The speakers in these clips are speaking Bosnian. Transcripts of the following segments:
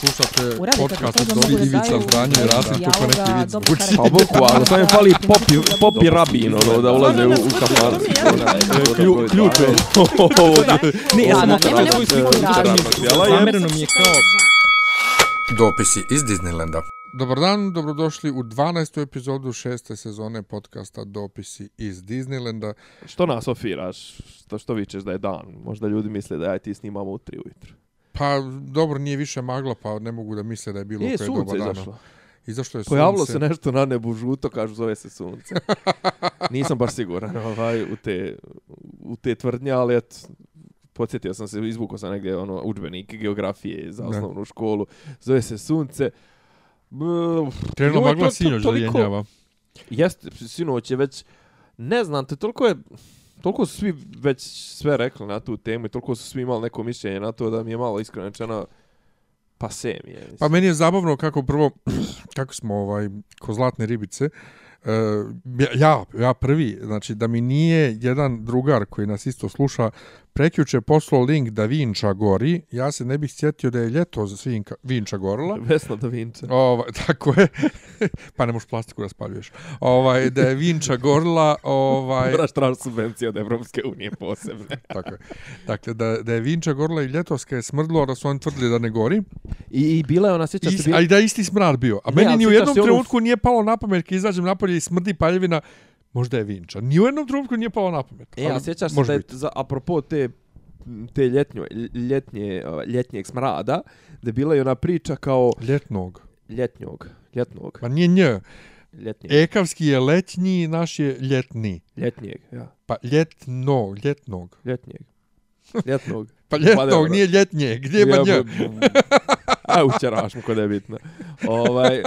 Slušate podcast od da Ivica Zdranje i Rasim neki vic dobro zvuči. karakter. Pa bukvalno, samo mi fali popi, popi rabin, ono, da ulaze u, u. Klju- Ključ je. Ne, ja sam sliku Zamereno mi je kao... Dopisi iz Disneylanda. Dobar dan, dobrodošli u 12. epizodu šeste sezone podcasta Dopisi iz Disneylanda. Što nas ofiraš? Što, što vičeš da je dan? Možda ljudi misle da ja i ti snimamo u tri ujutru. Pa dobro, nije više magla, pa ne mogu da misle da je bilo Nije koje doba sunce dana. izašlo. Izašlo je sunce. Pojavilo se nešto na nebu žuto, kažu zove se sunce. Nisam baš siguran ovaj, u, te, u te tvrdnje, ali et, podsjetio sam se, izvukao sam negdje ono, učbenik geografije za Ne. osnovnu školu. Zove se sunce. Krenulo joj, magla to- to- sinoć da toliko- jenjava. Jeste, sinoć je već, ne znam, te toliko je, toliko su svi već sve rekli na tu temu i toliko su svi imali neko mišljenje na to da mi je malo iskreno rečeno pa sem je. mislim. Pa meni je zabavno kako prvo, kako smo ovaj, ko zlatne ribice, Uh, ja, ja prvi, znači da mi nije jedan drugar koji nas isto sluša prekjuče poslao link da Vinča gori, ja se ne bih sjetio da je ljeto za Vinka, Vinča gorila. Vesna da Vinče. Ovaj, tako je. pa ne možeš plastiku da spaljuješ. Ovaj, da je Vinča gorila, ovaj, Moraš tražiti subvencije od Evropske unije posebne. tako je. Dakle, da, da je Vinča gorila i ljetovska je smrdlo, da su oni tvrdili da ne gori. I, i bila je ona, sjećaš Is, se, bila... a i da je isti smrad bio. A Ne, meni ni u jednom onu- trenutku nije palo na pamet kad izađem napolje i smrdi paljevina, možda je Vinča. Ni u jednom trenutku nije palo na pamet. E, a ali sjećaš se da je, za, apropo te te ljetnje, ljetnje, ovaj, ljetnjeg smrada, da je bila i ona priča kao Ljetnog. ljetnjog, ljetnog, Pa nije nj. ljetnjeg, Ekavski je letnji, naš je ljetni. ljetnjeg, ja, Pa ljetno, ljetnog. ljetnjeg, ljetnog. Pa ljetnog, nije ljetnje. Gdje ima nj? Aj, učeraš mu kod je bitno. Ovaj,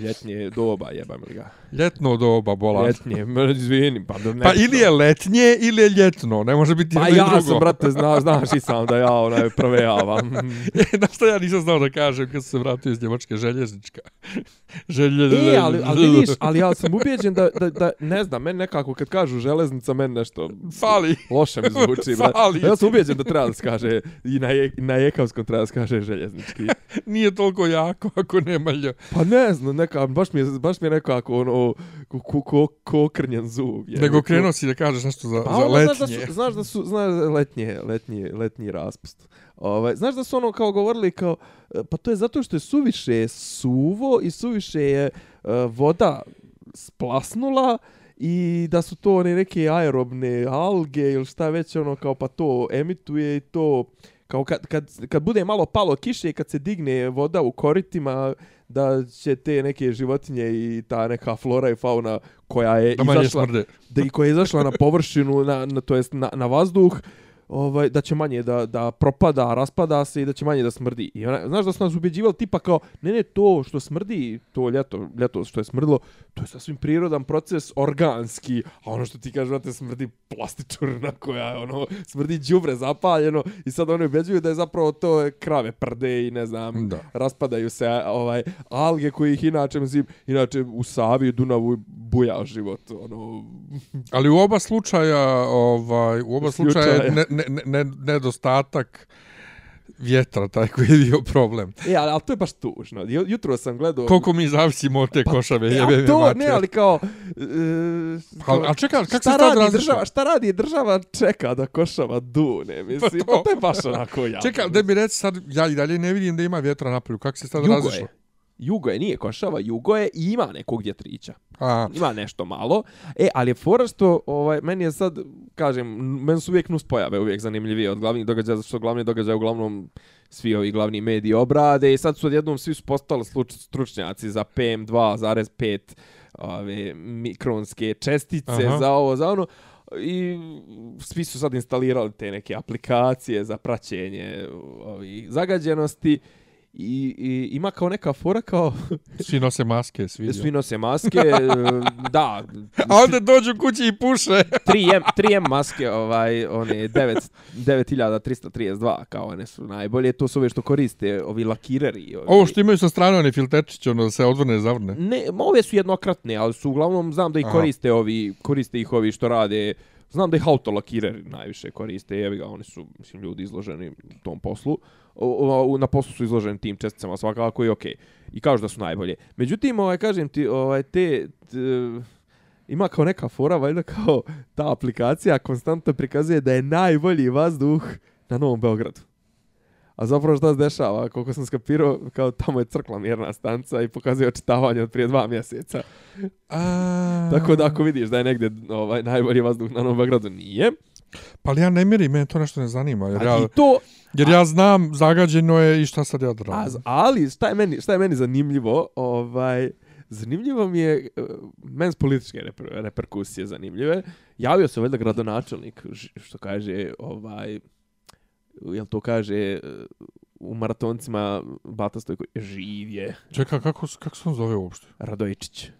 ljetnje doba, jebam li ga. Ljetno doba, bola. Ljetnje, izvini, pa da ne. Pa ili je letnje ili je ljetno, ne može biti Pa jedno ja drugo. sam, brate, zna, znaš i sam da ja onaj provejavam. Na što ja nisam znao da kažem kad se vratio iz Njemačke željeznička. Želje... E, ali, ali vidiš, ali ja sam ubijeđen da, da, da, ne znam, meni nekako kad kažu železnica, meni nešto Fali. loše mi zvuči. Fali. Ja sam ubijeđen da treba da se kaže, i na, je, na Jekavskom treba da se kaže željeznički. Nije toliko jako ako nema lj. Pa ne znam, neka, baš mi je, baš mi je nekako ono, ko, ko, ko, ko okrnjen zub. Je. Nego krenuo si da kažeš nešto za, Pa za ono, znaš da letnje. su, znaš da su, znaš letnje, letnje, letnji raspust. Ovaj, znaš da su ono kao govorili kao, e, pa to je zato što je suviše suvo i suviše je e, voda splasnula i da su to one neke aerobne alge ili šta već ono kao pa to emituje i to kao kad, kad, kad bude malo palo kiše i kad se digne voda u koritima da će te neke životinje i ta neka flora i fauna koja je Da izašla smrde. da i koja je izašla na površinu, na, na, to jest na, na vazduh, ovaj, da će manje da, da propada, raspada se i da će manje da smrdi. I ona, znaš da su nas ubeđivali tipa kao, ne, ne, to što smrdi, to ljeto, ljeto što je smrdilo, to je sasvim prirodan proces, organski, a ono što ti kaže, vrate, smrdi plastičurna koja je, ono, smrdi đubre zapaljeno i sad oni ubeđuju da je zapravo to krave prde i ne znam, Da. raspadaju se ovaj alge koji ih inače mislim inače u Savi i Dunavu buja život ono Ali u oba slučaja, ovaj, u oba slučaja Slučaja. ne, ne, ne, nedostatak vjetra taj koji je bio problem. e ali, ali to je baš tužno Ju- jutro sam gledao Koliko mi zavisimo od te košave, E, jebe a mi to mater. ne ali kao e, Ali, ali čekaj, kako se to radi različuje? država šta radi država čeka da košava dune mislim Pa pa to. to, je baš onako ja Čekaj, da mi reci sad, ja i dalje ne vidim da ima vjetra napolju, kako se sad je. Jugo je, nije košava, jugo je i ima nekog vjetrića. A, Ima nešto malo. E, ali je fora što, ovaj, meni je sad, kažem, meni su uvijek nuspojave uvijek zanimljivije od glavnih događaja, zato što glavni događaj uglavnom svi ovi glavni mediji obrade i sad su odjednom svi su postali stručnjaci za PM2,5 ove mikronske čestice Aha. za ovo, za ono i svi su sad instalirali te neke aplikacije za praćenje ovih zagađenosti i, i ima kao neka fora kao svi nose maske, svi. svi nose maske, e, da, A onda dođu kući i puše. 3M, 3M maske, ovaj, one 9, 9332, kao one su najbolje, to su ove što koriste, ovi lakireri. Ovi. Ovo što imaju sa strane, oni filterčići, ono se odvrne, zavrne. Ne, ove su jednokratne, ali su uglavnom, znam da ih Aha. koriste ovi, koriste ih ovi što rade Znam da ih autolakireri najviše koriste, jevi ga, oni su, mislim, ljudi izloženi tom poslu. O, o, na poslu su izloženi tim česticama svakako i okej. I kažu da su najbolje. Međutim, ovaj, kažem ti, ovaj, te, t, ima kao neka fora, valjda kao ta aplikacija konstantno prikazuje da je najbolji vazduh na Novom Beogradu. A zapravo šta se dešava, koliko sam skapirao, kao tamo je crkla mjerna stanca i pokazuje očitavanje od prije dva mjeseca. A... Tako da ako vidiš da je negdje ovaj, najbolji vazduh na Novom Beogradu, nije. Pa ali ja ne mjerim, mene to nešto ne zanima. Jer, A ja, i to, jer ja znam, zagađeno je i šta sad ja a, radim. ali šta je, meni, šta je meni zanimljivo, ovaj, zanimljivo mi je, uh, meni s političke reper, reperkusije zanimljive, javio se valjda gradonačelnik, što kaže, ovaj, jel to kaže uh, u maratoncima Bata Stojko, živ je Čekaj, kako, kako se on zove uopšte? Radojičić.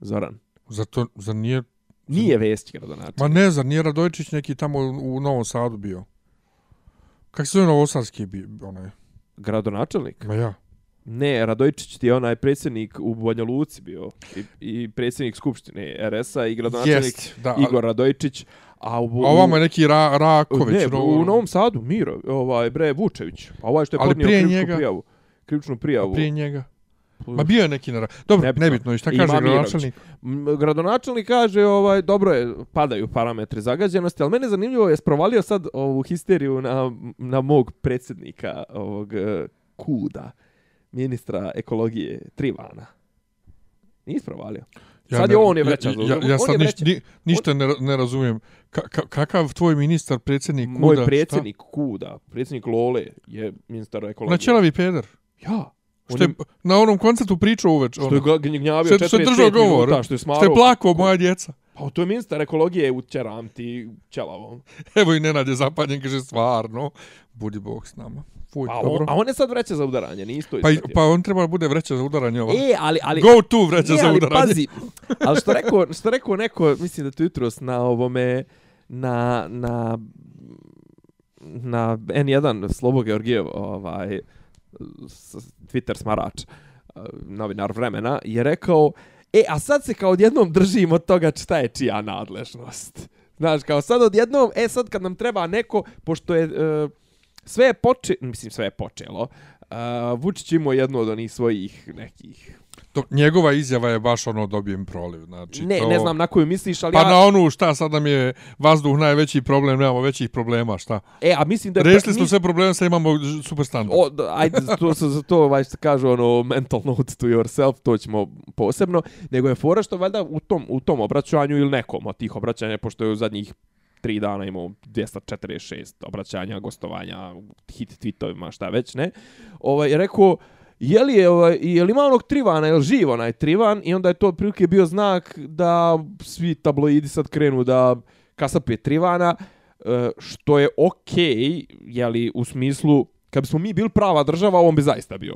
Zoran. Zato, za nije... Nije Vesić gradonačelnik. Ma ne, za nije Radojčić neki tamo u, Novom Sadu bio. Kako se zove Novosadski bio, onaj? Gradonačelnik? Ma ja. Ne, Radojičić ti je onaj predsjednik u Banja Luci bio i, i predsjednik Skupštine RS-a i gradonačelnik Jest, da. Igor Radojičić. A, u, A ovamo je neki ra, Raković. ne, no- u Novom Sadu, Miro, ovaj, bre, Vučević. A ovaj što je podnio krivičnu njega- prijavu. Krivičnu prijavu. Prije njega. Ma bio je neki na... Dobro, Nebitno. nebitno. I šta Ima kaže Mirović. gradonačelnik? Gradonačelnik kaže, ovaj, dobro je, padaju parametri zagađenosti, ali mene zanimljivo je sprovalio sad ovu histeriju na, na mog predsjednika, ovog eh, Kuda, ministra ekologije Trivana. Nije sprovalio. Sad je on je vreća Ja, ja, ja je sad niš, ni, ništa ne, ne razumijem. Ka, ka, kakav tvoj ministar, predsjednik Moj Kuda, predsjednik Kuda, predsjednik Lole, je ministar Šta? ekologije. Na čelavi peder. Ja. On Što je, na onom koncertu pričao uveč. što je Ono, gnjavio što, je- što je 45 držao govor. minuta, što je smarao. Što je plakao moja djeca. Pa to je ministar ekologije u Čeram ti ćelavom. Evo i Nenad je zapanjen, kaže stvarno. Budi Bog s nama. Fuj, Pa dobro. on, a on je sad vreća za udaranje, nije isto Pa, ispratio. pa on treba da bude vreća za udaranje ova. E, ali, ali, Go to vreća ne, za ali pazi, ali što rekao, što rekao neko, mislim da to jutros na ovome, na, na, na N1 Slobo Georgijev, ovaj, Twitter smarač, novinar vremena, je rekao, e, a sad se kao odjednom držimo od toga šta je čija nadležnost. Znaš, kao sad odjednom, e sad kad nam treba neko, pošto je, e, sve je poče, mislim sve je počelo, uh, Vučić imao jednu od onih svojih nekih To, njegova izjava je baš ono dobijem proliv. Znači, ne, to... ne znam na koju misliš, ali Pa ja... na onu šta sad nam je vazduh najveći problem, nemamo većih problema, šta? E, a mislim da je... Rešili smo mis- sve probleme, sad imamo super standard. O, ajde, to se za to ovaj što kažu ono mental note to yourself, to ćemo posebno, nego je fora što valjda u tom u tom obraćanju ili nekom od tih obraćanja pošto je u zadnjih tri dana imao 246 obraćanja, gostovanja, hit tweetovima, šta već, ne. Ovaj rekao Je li, je, ovaj, je li ima onog Trivana, je li živ onaj Trivan? I onda je to otprilike bio znak da svi tabloidi sad krenu da kasape Trivana, e, što je okej, okay, je li u smislu, kad bismo mi bili prava država, on bi zaista bio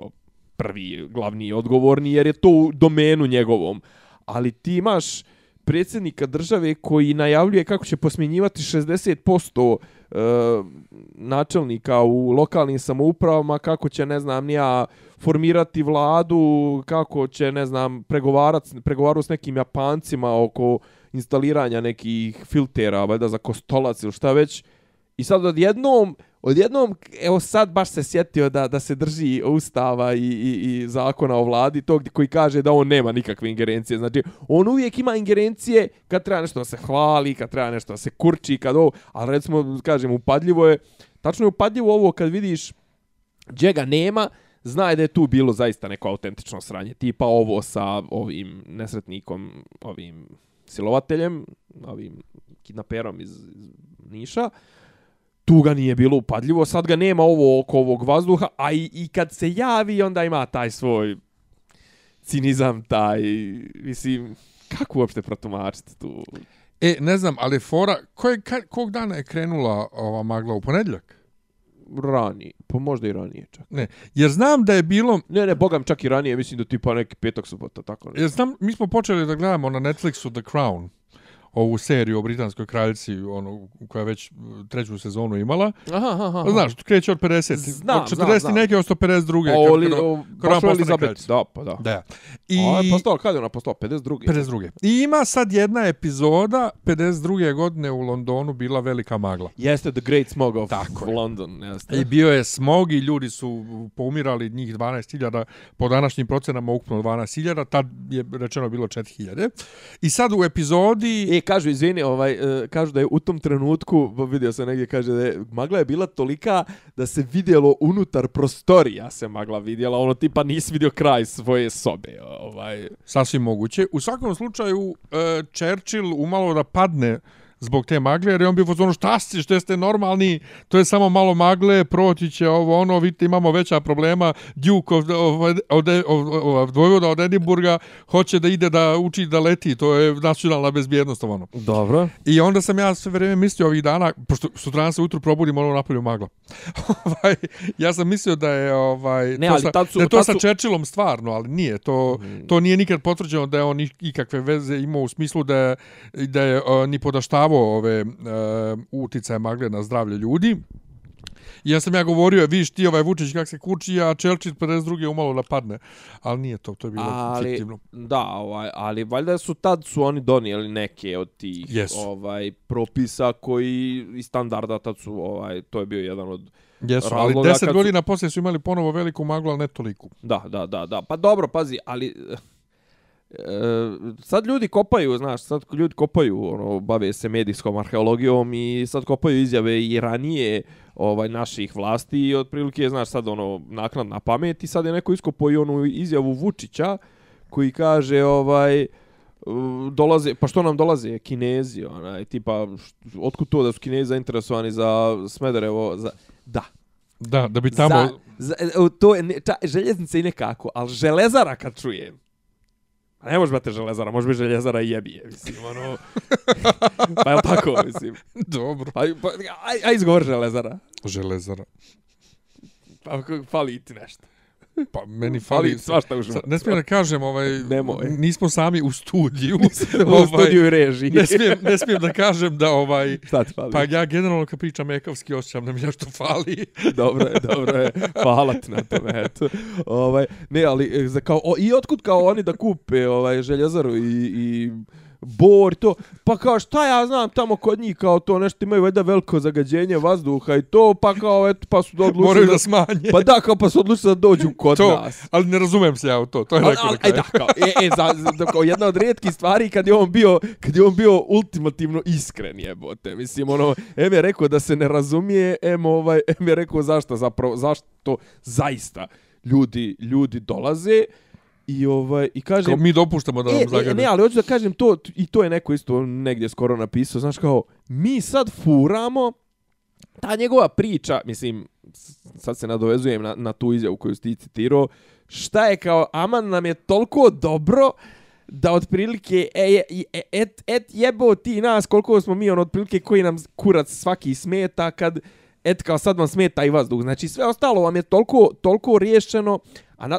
prvi, glavni i odgovorni, jer je to u domenu njegovom. Ali ti imaš predsjednika države koji najavljuje kako će posmjenjivati 60% e, načelnika u lokalnim samoupravama, kako će, ne znam, nija formirati vladu, kako će, ne znam, pregovarati pregovaru s nekim Japancima oko instaliranja nekih filtera, valjda za kostolac ili šta već. I sad odjednom, odjednom, evo sad baš se sjetio da, da se drži ustava i, i, i zakona o vladi tog koji kaže da on nema nikakve ingerencije. Znači, on uvijek ima ingerencije kad treba nešto da se hvali, kad treba nešto da se kurči, kad ovo, ali recimo, kažem, upadljivo je, tačno je upadljivo ovo kad vidiš gdje ga nema, zna da je tu bilo zaista neko autentično sranje, tipa ovo sa ovim nesretnikom, ovim silovateljem, ovim kidnaperom iz, iz Niša, tu ga nije bilo upadljivo, sad ga nema ovo oko ovog vazduha, a i, i kad se javi, onda ima taj svoj cinizam, taj, mislim, kako uopšte protumačiti tu? E, ne znam, ali fora, koje, ka, kog dana je krenula ova magla u ponedjeljak? Rani, pa možda i ranije čak. Ne, jer znam da je bilo, Ne, ne, bogam čak i ranije, mislim da tipa neki petak subota, tako ne. jer znam, mi smo počeli da gledamo na Netflixu The Crown, ovu seriju o britanskoj kraljici, ono, koja već uh, treću sezonu imala. Aha, aha, aha. Znaš, kreće od 50. Znam, od znam, 40 znam. neke od 152. O, li, o, kad ona baš o postane Elizabeth, kraljica. da, pa da. Da. I... A je postao, kada je ona postao? 52. 52. I ima sad jedna epizoda, 52. godine u Londonu bila velika magla. Jeste The Great Smog of Tako je. London. Jeste. I bio je smog i ljudi su poumirali njih 12.000, po današnjim procenama ukupno 12.000, tad je rečeno bilo 4.000. I sad u epizodi... E, kažu, izvini, ovaj, e, kažu da je u tom trenutku, vidio sam negdje, kaže da je magla je bila tolika da se vidjelo unutar prostorija se magla vidjela, ono tipa nisi vidio kraj svoje sobe. Ovaj. Sasvim moguće. U svakom slučaju, e, Churchill umalo da padne zbog te magle, jer je on bio ono šta ste, što ste normalni, to je samo malo magle, proći će ovo, ono, vidite, imamo veća problema, Duke of, of, od, of, Vojvoda od Edimburga hoće da ide da uči da leti, to je nacionalna bezbjednost, ono. Dobro. I onda sam ja sve vrijeme mislio ovih dana, pošto sutra se ujutru probudim, ono napolju magla. ovaj, ja sam mislio da je, ovaj, ne, to, ali sa, tad su, da je to tad sa. Churchillom stvarno, ali nije, to, to nije nikad potvrđeno da je on ikakve veze imao u smislu da je, da je uh, ni podaštavo sprečavao ove uh, uticaje magle na zdravlje ljudi. I ja sam ja govorio, viš ti ovaj Vučić kak se kuči, a Čelčić 52. umalo da padne. Ali nije to, to je bilo ali, fiktivno. Da, ovaj, ali valjda su tad su oni donijeli neke od tih yes. ovaj propisa koji i standarda tad su, ovaj to je bio jedan od Jesu, ali 10 su... godina poslije su imali ponovo veliku maglu, ali ne toliku. Da, da, da, da. Pa dobro, pazi, ali E, sad ljudi kopaju, znaš, sad ljudi kopaju, ono, bave se medijskom arheologijom i sad kopaju izjave i ranije ovaj naših vlasti i otprilike, znaš, sad ono, naknad na pamet i sad je neko iskopao i onu izjavu Vučića koji kaže, ovaj, dolaze, pa što nam dolaze Kinezi, onaj, tipa, otkud to da su Kinezi zainteresovani za Smederevo, za, da. Da, da bi tamo... Za, za, to je, ne, ča, željeznice i nekako, ali železara kad čujem, A ne može brate železara, može biti željezara i jebije, mislim, ono... pa je tako, mislim. Dobro. Pa, pa aj, aj izgovor železara. Železara. Pa fali ti nešto. Pa meni fali svašta u životu. Ne smijem da kažem, ovaj, Nemoj. nismo sami u studiju. u ovaj, studiju i režiji. Ne smijem, ne smijem da kažem da ovaj... Šta ti fali? Pa ja generalno kad pričam ekovski osjećam da mi nešto fali. dobro je, dobro je. Hvala ti na tome, eto. Ovaj, ne, ali e, za kao, o, i otkud kao oni da kupe ovaj, željezaru i, i bor to pa kao šta ja znam tamo kod njih kao to nešto imaju valjda veliko zagađenje vazduha i to pa kao eto pa su odlučili moraju da, da smanje. Pa da kao pa su odlučili da dođu kod to, nas. ali ne razumem se ja u to to je rekao da, da kao e, e za, za, kao jedna od rijetkih stvari kad je on bio kad je on bio ultimativno iskren jebote mislim ono em je rekao da se ne razumije em ovaj em je rekao zašto zapravo zašto zaista ljudi ljudi dolaze I ovaj i kaže kao mi dopuštamo da e, nam zagade. E, ne, ali hoću da kažem to i to je neko isto negdje skoro napisao, znaš kao mi sad furamo ta njegova priča, mislim sad se nadovezujem na, na tu izjavu koju ti citirao, šta je kao aman nam je toliko dobro da otprilike e, e, et, et jebo ti nas koliko smo mi on otprilike koji nam kurac svaki smeta kad et kao sad vam smeta i vazduh. Znači sve ostalo vam je toliko, toliko riješeno, a na,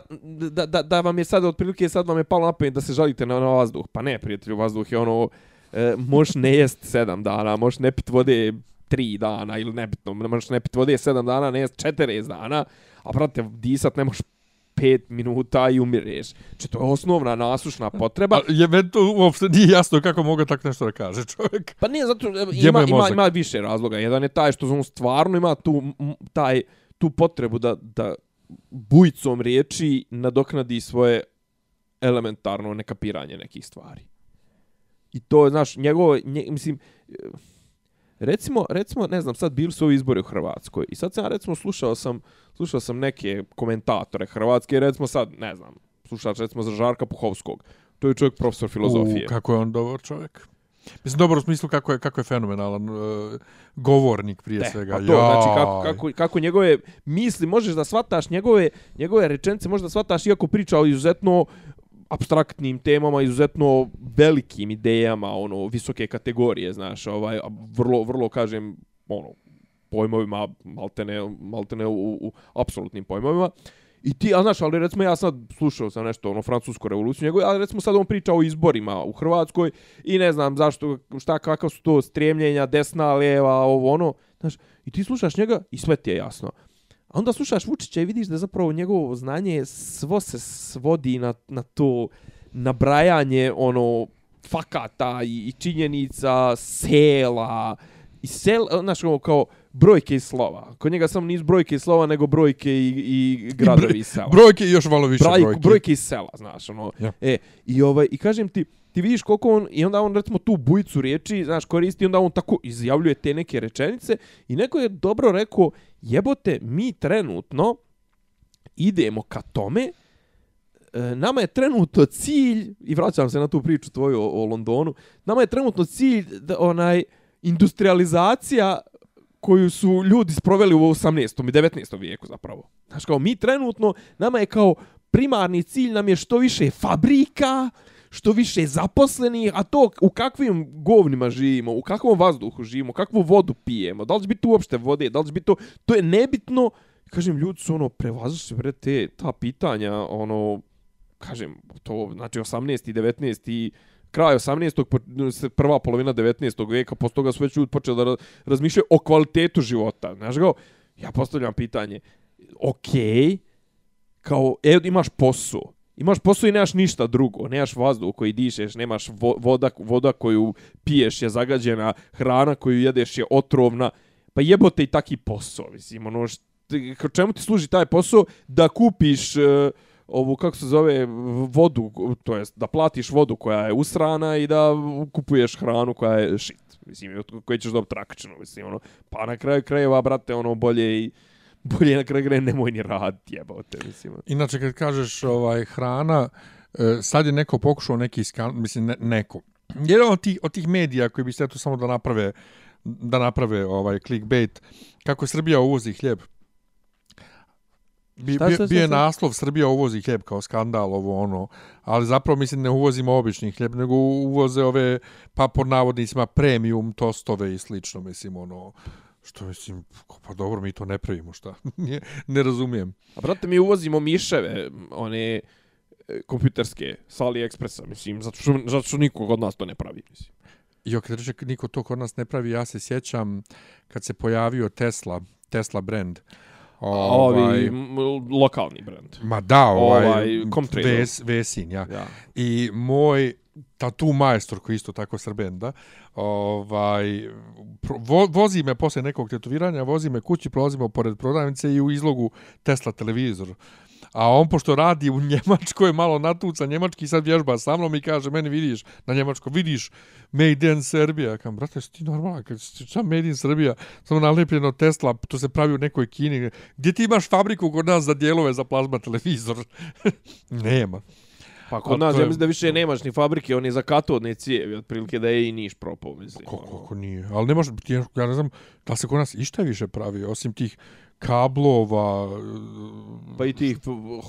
da, da, da vam je sad otprilike sad vam je palo na pamet da se žalite na, na vazduh. Pa ne, prijatelju, vazduh je ono, e, možeš ne jest sedam dana, možeš ne pit vode tri dana ili nebitno, možeš ne pit vode sedam dana, ne jest četirez dana, a brate, disat ne možeš pet minuta i umireš. Znači, to je osnovna nasušna potreba. A je meni to uopšte nije jasno kako mogu tako nešto da kaže čovjek. Pa nije, zato ima, ima, ima više razloga. Jedan je taj što on stvarno ima tu, taj, tu potrebu da, da bujicom riječi nadoknadi svoje elementarno nekapiranje nekih stvari. I to je, znaš, njegovo, nje, mislim, recimo, recimo, ne znam, sad bili su ovi izbori u Hrvatskoj i sad sam, recimo, slušao sam, slušao sam neke komentatore Hrvatske, recimo sad, ne znam, slušao recimo za Žarka Puhovskog. To je čovjek profesor filozofije. U, kako je on dobar čovjek. Mislim, dobro u smislu kako je, kako je fenomenalan uh, govornik prije Te, svega. Pa to, ja. znači, kako, kako, kako njegove misli, možeš da shvataš njegove, njegove rečence, možeš da shvataš iako priča o izuzetno abstraktnim temama, izuzetno velikim idejama, ono, visoke kategorije, znaš, ovaj, vrlo, vrlo, kažem, ono, pojmovima, maltene, maltene u, u, u apsolutnim pojmovima. I ti, a znaš, ali recimo ja sad slušao sam nešto, ono, francusku revoluciju njegovu, ali recimo sad on priča o izborima u Hrvatskoj i ne znam zašto, šta, kakav su to stremljenja, desna, leva, ovo, ono, znaš, i ti slušaš njega i sve ti je jasno. A onda slušaš Vučića i vidiš da zapravo njegovo znanje svo se svodi na, na to nabrajanje ono fakata i, i činjenica sela i sel, znaš, ono, kao brojke i slova. Kod njega samo nisu brojke i slova, nego brojke i, i gradovi i sela. Brojke i još malo više Braj, brojke. brojke iz sela, znaš, ono. Ja. E, i ovaj i kažem ti, ti vidiš koliko on i onda on recimo tu bujicu riječi, znaš, koristi onda on tako izjavljuje te neke rečenice i neko je dobro rekao, jebote, mi trenutno idemo ka tome e, nama je trenutno cilj, i vraćam se na tu priču tvoju o, o Londonu, nama je trenutno cilj da, onaj industrializacija koju su ljudi sproveli u 18. i 19. vijeku zapravo. Znaš, kao mi trenutno, nama je kao primarni cilj nam je što više fabrika, što više zaposlenih, a to u kakvim govnima živimo, u kakvom vazduhu živimo, kakvu vodu pijemo, da li će biti uopšte vode, da li će biti to, to je nebitno. Kažem, ljudi su ono, prevazišli bre te, ta pitanja, ono, kažem, to, znači 18. i 19. i kraj 18. se prva polovina 19. vijeka, posle toga su već ljudi počeli da razmišljaju o kvalitetu života. Znaš kao, ja postavljam pitanje, okej, kao, evo imaš posao, imaš posao i nemaš ništa drugo, nemaš vazduh koji dišeš, nemaš vo, voda, voda koju piješ je zagađena, hrana koju jedeš je otrovna, pa jebote i taki posao, mislim, ono, št, čemu ti služi taj posao? Da kupiš e, ovu, kako se zove, vodu, to jest da platiš vodu koja je usrana i da kupuješ hranu koja je shit, mislim, od koje ćeš dobiti rakčinu, mislim, ono, pa na kraju krajeva, brate, ono, bolje i bolje na kraju krajeva nemoj ni raditi, jebote, mislim. Inače, kad kažeš ovaj hrana, e, sad je neko pokušao neki skan, mislim, ne, neko. Jedan od tih, od tih medija koji bi se to samo da naprave da naprave ovaj clickbait kako Srbija uvozi hljeb. Bi, Šta, bio, šta, šta, bio je naslov Srbija uvozi hljeb kao skandal ovo ono, ali zapravo mislim ne uvozimo obični hljeb, nego uvoze ove pa pod navodnicima premium tostove i slično, mislim ono što mislim, pa dobro, mi to ne pravimo, šta? ne, ne razumijem. A brate, mi uvozimo miševe, one e, kompjuterske sa AliExpressa, mislim, zato što, zato što nikog od nas to ne pravi, mislim. Jo, kad reče niko to kod nas ne pravi, ja se sjećam kad se pojavio Tesla, Tesla brand. Ovi, m, lokalni brand. Ma da, ovaj, Ovaj, ves, Vesin, ja. Ja. I moj tatu majstor koji isto tako srbenda, ovaj, pro- vo, vozi me posle nekog tetoviranja, vozi me kući, prolazimo pored prodavnice i u izlogu Tesla televizor. A on, pošto radi u Njemačkoj, malo natuca njemački, sad vježba sa mnom i kaže, meni vidiš, na Njemačko, vidiš, Made in Serbia. Kam, brate, si ti normalan, kad Made in Serbia, samo nalepljeno Tesla, to se pravi u nekoj Kini. Gdje ti imaš fabriku kod nas za dijelove za plazma televizor? Nema. Pa kod nas, ja mislim da više nemaš ni fabrike, on je za katodne cijevi, otprilike da je i niš propao, mislim. Kako, ono. kako nije? Ali ne može, ja ne znam, da se kod nas išta više pravi, osim tih kablova, Pa i tih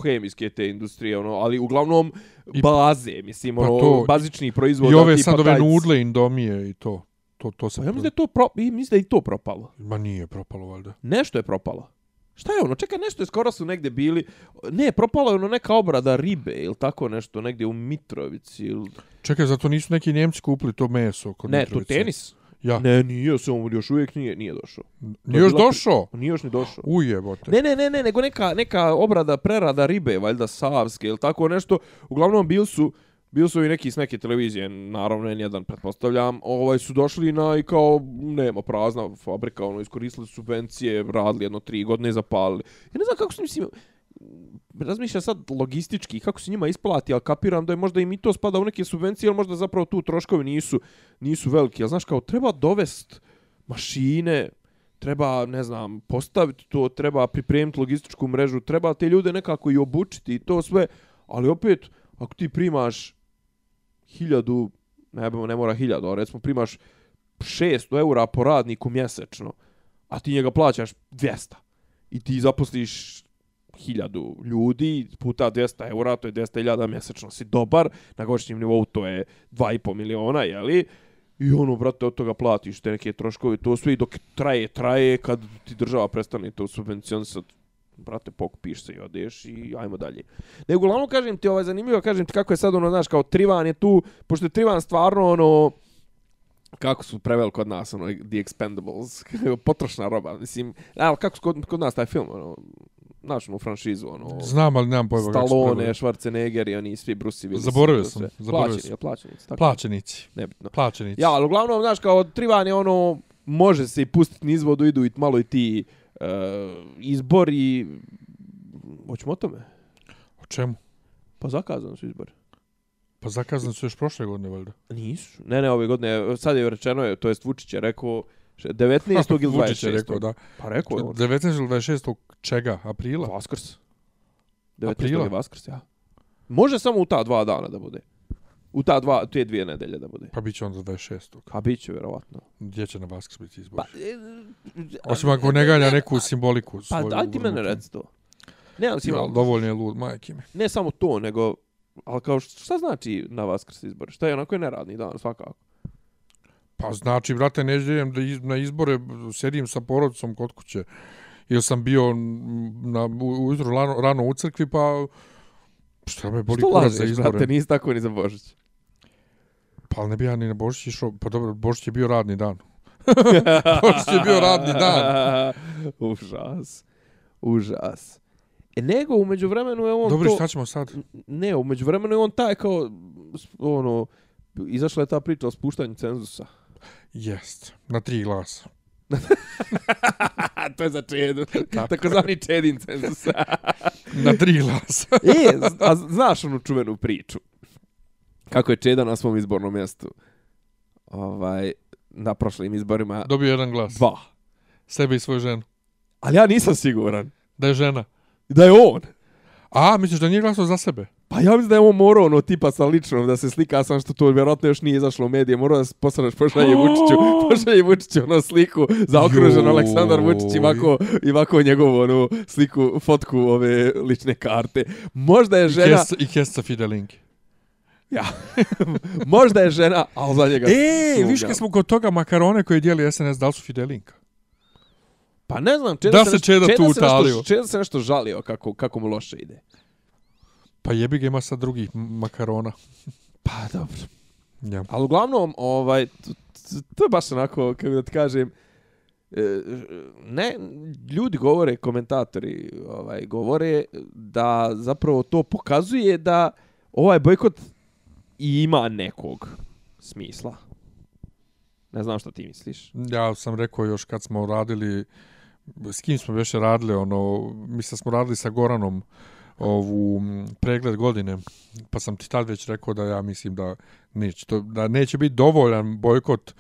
hemijske te industrije, ono, ali uglavnom I- baze, mislim, Pa ono, to- bazičnih proizvoda. i ove tipa sad ove taj- nudle, indomije i to. To, to se... Pa ja mislim da je to, pro, i mislim da je i to propalo. Ma nije propalo, valjda. Nešto je propalo. Šta je ono? Čekaj, nešto je skoro su negde bili... Ne, propalo je ono neka obrada ribe ili tako nešto, negdje u Mitrovici ili... Čekaj, zato nisu neki Njemci kupili to meso kod Ne, to Mitrovice? tenis. Ja. Ne, nije se on još uvijek nije, nije došao. Nije još bila- došao? Nije još ni došao. Ujebote. Ne, ne, ne, ne, nego neka, neka obrada, prerada ribe, valjda savske ili tako nešto. Uglavnom bili su, bili su i neki s neke televizije, naravno N1 pretpostavljam, ovaj su došli na i kao nema prazna fabrika, ono iskoristili subvencije, radili jedno tri godine zapalili. Ja ne znam kako su mislim razmišljam sad logistički kako se njima isplati, ali kapiram da je možda i mi to spada u neke subvencije, ali možda zapravo tu troškovi nisu nisu veliki. Ali znaš kao treba dovest mašine, treba, ne znam, postaviti to, treba pripremiti logističku mrežu, treba te ljude nekako i obučiti i to sve, ali opet, ako ti primaš hiljadu, ne, ne mora hiljadu, ali recimo primaš 600 eura po radniku mjesečno, a ti njega plaćaš 200 i ti zaposliš hiljadu ljudi puta 200 eura, to je 200.000 mjesečno, si dobar, na godišnjem nivou to je 2,5 miliona, jeli? I ono, brate, od toga platiš te neke troškove, to sve i dok traje, traje, kad ti država prestane to subvencionisati, brate, pokupiš se i odeš i ajmo dalje. Nego, uglavnom, kažem ti, ovaj, zanimljivo, kažem ti kako je sad, ono, znaš, kao Trivan je tu, pošto je Trivan stvarno, ono, kako su preveli kod nas, ono, The Expendables, potrošna roba, mislim, ali kako su kod, kod nas taj film, ono, znaš, ono, franšizu, ono, Znam, ali nemam pojma kako Stallone. Schwarzenegger i oni svi Bruce Willis. Zaboravio sam, zaboravio Plaćeni, sam. ja, plaćenici, tako. Plaćenici. Nebitno. Plaćenici. Ja, ali uglavnom, znaš, kao Trivan je ono, može se i pustiti niz vodu, idu i malo i ti uh, izbori, hoćemo o tome? O čemu? Pa zakazani su izbori. Pa zakazani su još prošle godine, valjda. Nisu. Ne, ne, ove godine, sad je rečeno, to jest Vučić je rekao, še- 19. ili 26. Vučić je rekao, da. Pa rekao je on. 19. ili 26. čega? Aprila? Vaskrs. 19. Aprila? je Vaskrs, ja. Može samo u ta dva dana da bude. U ta dva, te dvije nedelje da bude. Pa bit će onda 26. A bit će, vjerovatno. Gdje će na Vaskrs biti izbori? Pa, e, Osim ako ne ganja neku simboliku Pa daj ti mene reci to. Ne, ali Ja, dovoljno je lud, majke mi. ne samo to, nego... Ali kao, šta znači na Vaskrs izbori? Šta je onako je neradni dan, svakako. Pa znači, brate, da idem da iz, na izbore, sedim sa porodicom kod kuće. Ili sam bio na, u- ujutru rano, rano u crkvi, pa šta me boli Što kurac za lažeš, izbore. brate, nisi tako ni za Božić. Pa ali ne bi ja ni na Božić išao, pa dobro, Božić je bio radni dan. Božić je bio radni dan. Užas. Užas. E nego, umeđu vremenu je on Dobro, to... šta ćemo sad? Ne, umeđu vremenu je on taj kao, ono, izašla je ta priča o spuštanju cenzusa. Jest, na tri glasa. to je za čedu. Tako zvani čedin cenzusa. Na tri glasa. e, a znaš onu čuvenu priču? Kako je Čeda na svom izbornom mjestu? Ovaj, na prošlim izborima Dobio jedan glas. dva. Sebe i svoju ženu. Ali ja nisam siguran Da je žena. da je on. A, misliš da nije glasao za sebe? Pa ja mislim da je on morao ono tipa sa ličnom da se slika sam što to vjerojatno još nije izašlo u medije. Morao da pošalješ pošalje Vučiću, pošalje Vučiću ono sliku zaokružen Joj. Aleksandar Vučić i ovako, i ovako njegovu onu sliku, fotku ove lične karte. Možda je I žena, i kes sa Fidelinke. Ja, možda je žena, ali za njega E, sumnjam. viš kad smo kod toga makarone koje dijeli SNS, da li su Fidelinka? Pa ne znam, Čeda Da se, se nešto- Čeda tu se nešto- utalio. Čeda se nešto žalio kako, kako mu loše ide. Pa jebi ga ima sad drugih makarona. Pa dobro. Ja. Ali uglavnom, ovaj, to, to, to je baš onako, kako da ti kažem, e, ne, ljudi govore, komentatori ovaj, govore da zapravo to pokazuje da ovaj bojkot i ima nekog smisla. Ne znam šta ti misliš. ja sam rekao još kad smo radili, s kim smo već radili, ono, mislim smo radili sa Goranom ovu pregled godine, pa sam ti tad već rekao da ja mislim da neće, to, da neće biti dovoljan bojkot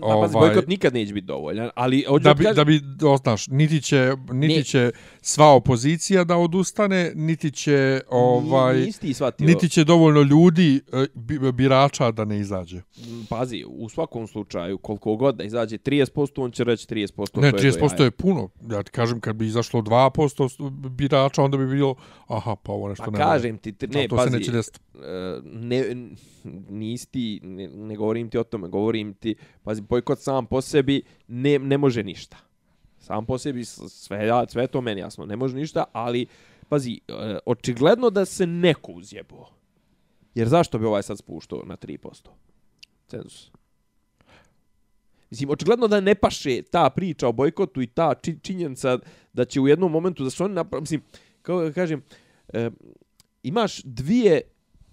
Pa, pazi, Ovaj- bojkot nikad neće biti dovoljan, ali hoću da bi, kažem- da bi, znaš, niti će, niti Ne. će sva opozicija da odustane, niti će, ovaj, Nisi ti shvatio. niti će dovoljno ljudi, e, bi- birača da ne izađe. Pazi, u svakom slučaju, koliko god da izađe 30%, on će reći 30%. Ne, to je 30% to je puno. Ja ti kažem, kad bi izašlo 2% birača, onda bi bilo, aha, pa ovo nešto Pa ne kažem ti, ne, Ali to pazi, e, ne, nisti, ne, ne govorim ti o tome, govorim ti, pazi, bojkot sam po sebi ne, ne može ništa. Sam po sebi sve, sve to meni jasno, ne može ništa, ali, pazi, e, očigledno da se neko uzjebo. Jer zašto bi ovaj sad spuštao na 3%? Cenzus. Mislim, očigledno da ne paše ta priča o bojkotu i ta či, činjenica da će u jednom momentu da su oni napravili, mislim, kao kažem, e, imaš dvije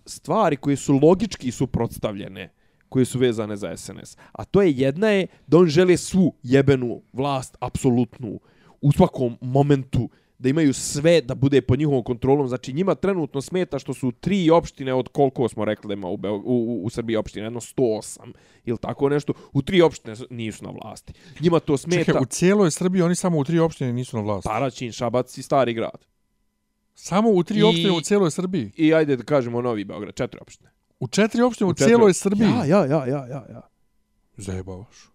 stvari koje su logički suprotstavljene koje su vezane za SNS. A to je jedna je da on žele svu jebenu vlast, apsolutnu, u svakom momentu, da imaju sve da bude pod njihovom kontrolom. Znači njima trenutno smeta što su tri opštine od koliko smo rekli da ima u, Beo- u, u, u Srbiji opštine, jedno 108 ili tako nešto, u tri opštine nisu na vlasti. Njima to smeta Čekaj, u cijeloj Srbiji oni samo u tri opštine nisu na vlasti. Paraćin, Šabac i Stari grad. Samo u tri I- opštine u cijeloj Srbiji. I ajde da kažemo Novi Beograd, četiri opštine. U četiri opštine u, U četiri- cijeloj Srbiji. Ja, ja, ja, ja, ja, ja. Zajebavaš.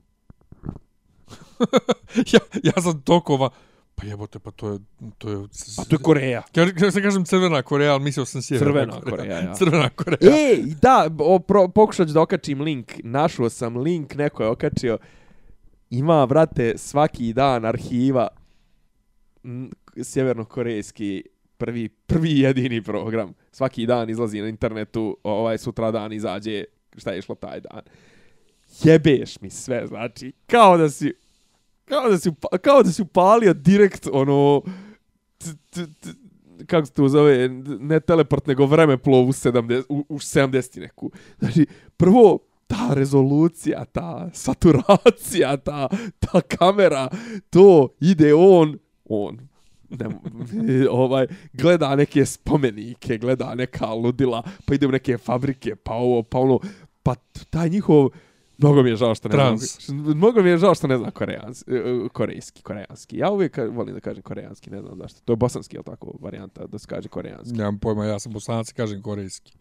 ja, ja sam tokova. Pa jebote, pa to je... To je, Pa to je Koreja. Ja, ja se kažem Crvena Koreja, ali mislio sam Sjeverna Crvena Koreja, ja. Crvena Koreja. Ej, da, o, pro, pokušat ću da okačim link. Našao sam link, neko je okačio. Ima, vrate, svaki dan arhiva sjevernokorejski prvi, prvi jedini program. Svaki dan izlazi na internetu, ovaj sutra dan izađe šta je išlo taj dan. jebeš mi sve, znači, kao da si, kao da si, kao da si upalio direkt, ono, t, t, t, kako se to zove, ne teleport, nego vreme u, 70, u, u 70 neku. Znači, prvo, ta rezolucija, ta saturacija, ta, ta kamera, to ide on, on, ne, ovaj, gleda neke spomenike, gleda neka ludila, pa ide u neke fabrike, pa ovo, pa ono, pa taj njihov, mnogo mi je žao što ne Trans. znam, mnogo mi je žao što ne znam koreanski, korejski, koreanski. Ja uvijek volim da kažem koreanski, ne znam zašto. To je bosanski, je li tako, varijanta da se kaže koreanski. Nemam pojma, ja sam bosanac i kažem korejski.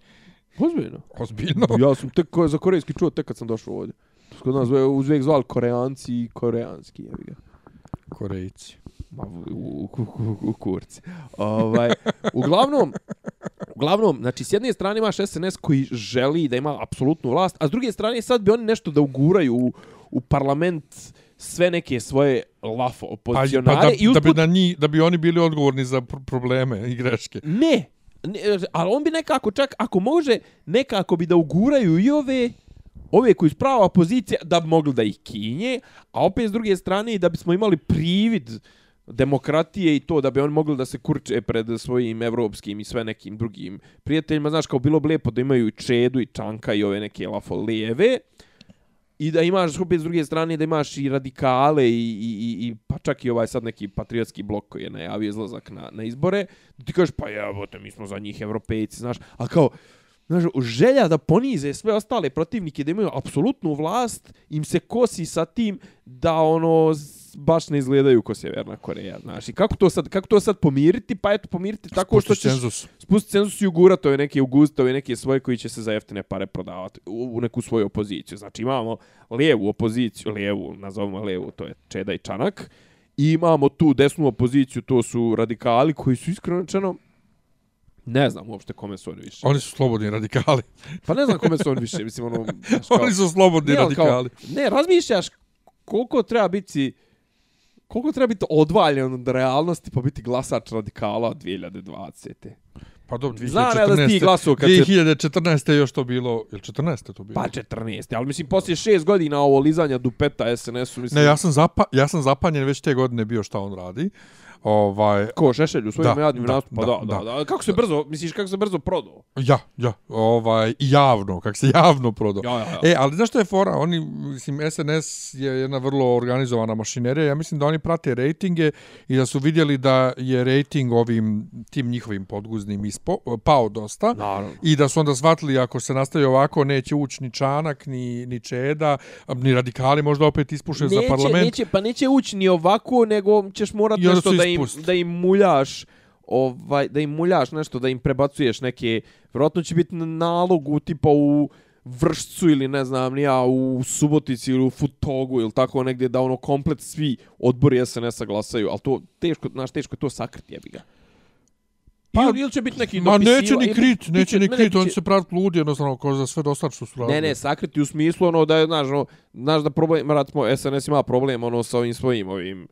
Ozbiljno. Ozbiljno. Ja sam tek ko- za korejski čuo tek kad sam došao ovdje. Kod nas uvijek zvali koreanci i koreanski, jebi ga. Korejci. Ma, u, u, u, u, kurci. Ovaj, uglavnom, uglavnom, znači, s jedne strane imaš SNS koji želi da ima apsolutnu vlast, a s druge strane sad bi oni nešto da uguraju u, u parlament sve neke svoje lafo Pa, opozicionare pa da, i da, bi na njih, da bi oni bili odgovorni za pr probleme i greške. Ne, ne, ali on bi nekako čak, ako može, nekako bi da uguraju i ove ove koji su prava opozicija da bi mogli da ih kinje, a opet s druge strane da bismo imali privid demokratije i to da bi oni mogli da se kurče pred svojim evropskim i sve nekim drugim prijateljima. Znaš, kao bilo bi lijepo da imaju i Čedu i Čanka i ove neke lafo lijeve. I da imaš opet s druge strane da imaš i radikale i, i, i, i pa čak i ovaj sad neki patriotski blok koji je najavio izlazak na, na izbore. Da ti kažeš pa jebote mi smo za njih evropejci, znaš. A kao, znaš, želja da ponize sve ostale protivnike da imaju apsolutnu vlast im se kosi sa tim da ono baš ne izgledaju ko Sjeverna Koreja, znaš. I kako to sad, kako to sad pomiriti? Pa eto pomiriti tako što ćeš cenzus. spustiti cenzus i ugurati ove neke ugustove, neke svoje koji će se za jeftine pare prodavati u, u neku svoju opoziciju. Znači imamo lijevu opoziciju, lijevu, nazovimo lijevu, to je Čeda i Čanak, i imamo tu desnu opoziciju, to su radikali koji su iskreno ne znam uopšte kome su oni više. Oni su slobodni radikali. Pa ne znam kome su oni više, mislim ono... kao- Oni su slobodni Ne, ali kao- radikali. ne, razmišljaš koliko treba biti koliko treba biti odvaljen od realnosti pa biti glasač radikala 2020. Pa dobro, 2014. Znam ja da ti glasao kad se 2014. je još to bilo, ili 14. to bilo? Pa 14. Ali mislim, poslije šest godina ovo lizanja dupeta SNS-u, mislim... Ne, ja sam, zapa, ja sam zapanjen već te godine bio šta on radi. Ovaj, Ko, Šešelj u svojim Da, da, nastupima, da, da, da, da, Kako se brzo, misliš, kako se brzo prodao? ja, ja, ovaj, javno, kak se javno prodao. Ja, ja, ja. E, ali znaš što je fora? Oni, mislim, SNS je jedna vrlo organizovana mašinerija. Ja mislim da oni prate rejtinge i da su vidjeli da je rejting ovim, tim njihovim podguznim ispo, pao dosta. Naravno. I da su onda shvatili ako se nastavi ovako neće ući ni Čanak, ni, ni Čeda, ni radikali možda opet ispuše za parlament. Neće, pa neće ući ni ovako, nego ćeš morat I onda nešto da im, da im muljaš ovaj, da im muljaš nešto, da im prebacuješ neke, vjerojatno će biti na nalogu tipa u Vršcu ili ne znam ni ja u Subotici ili u Futogu ili tako negdje da ono komplet svi odbori SNS-a glasaju, ali to teško, znaš, teško je to sakriti, jebi ga. Pa, ili, ili će biti neki Ma dopisiva- neće ni ili- krit, neće će- ni krit, on će- se pravi ludi, jednostavno, ko za sve dosta što su radili. Ne, ne, sakriti u smislu ono da je, znaš, ono, znaš da problem, recimo, SNS ima problem ono sa ovim svojim, ovim,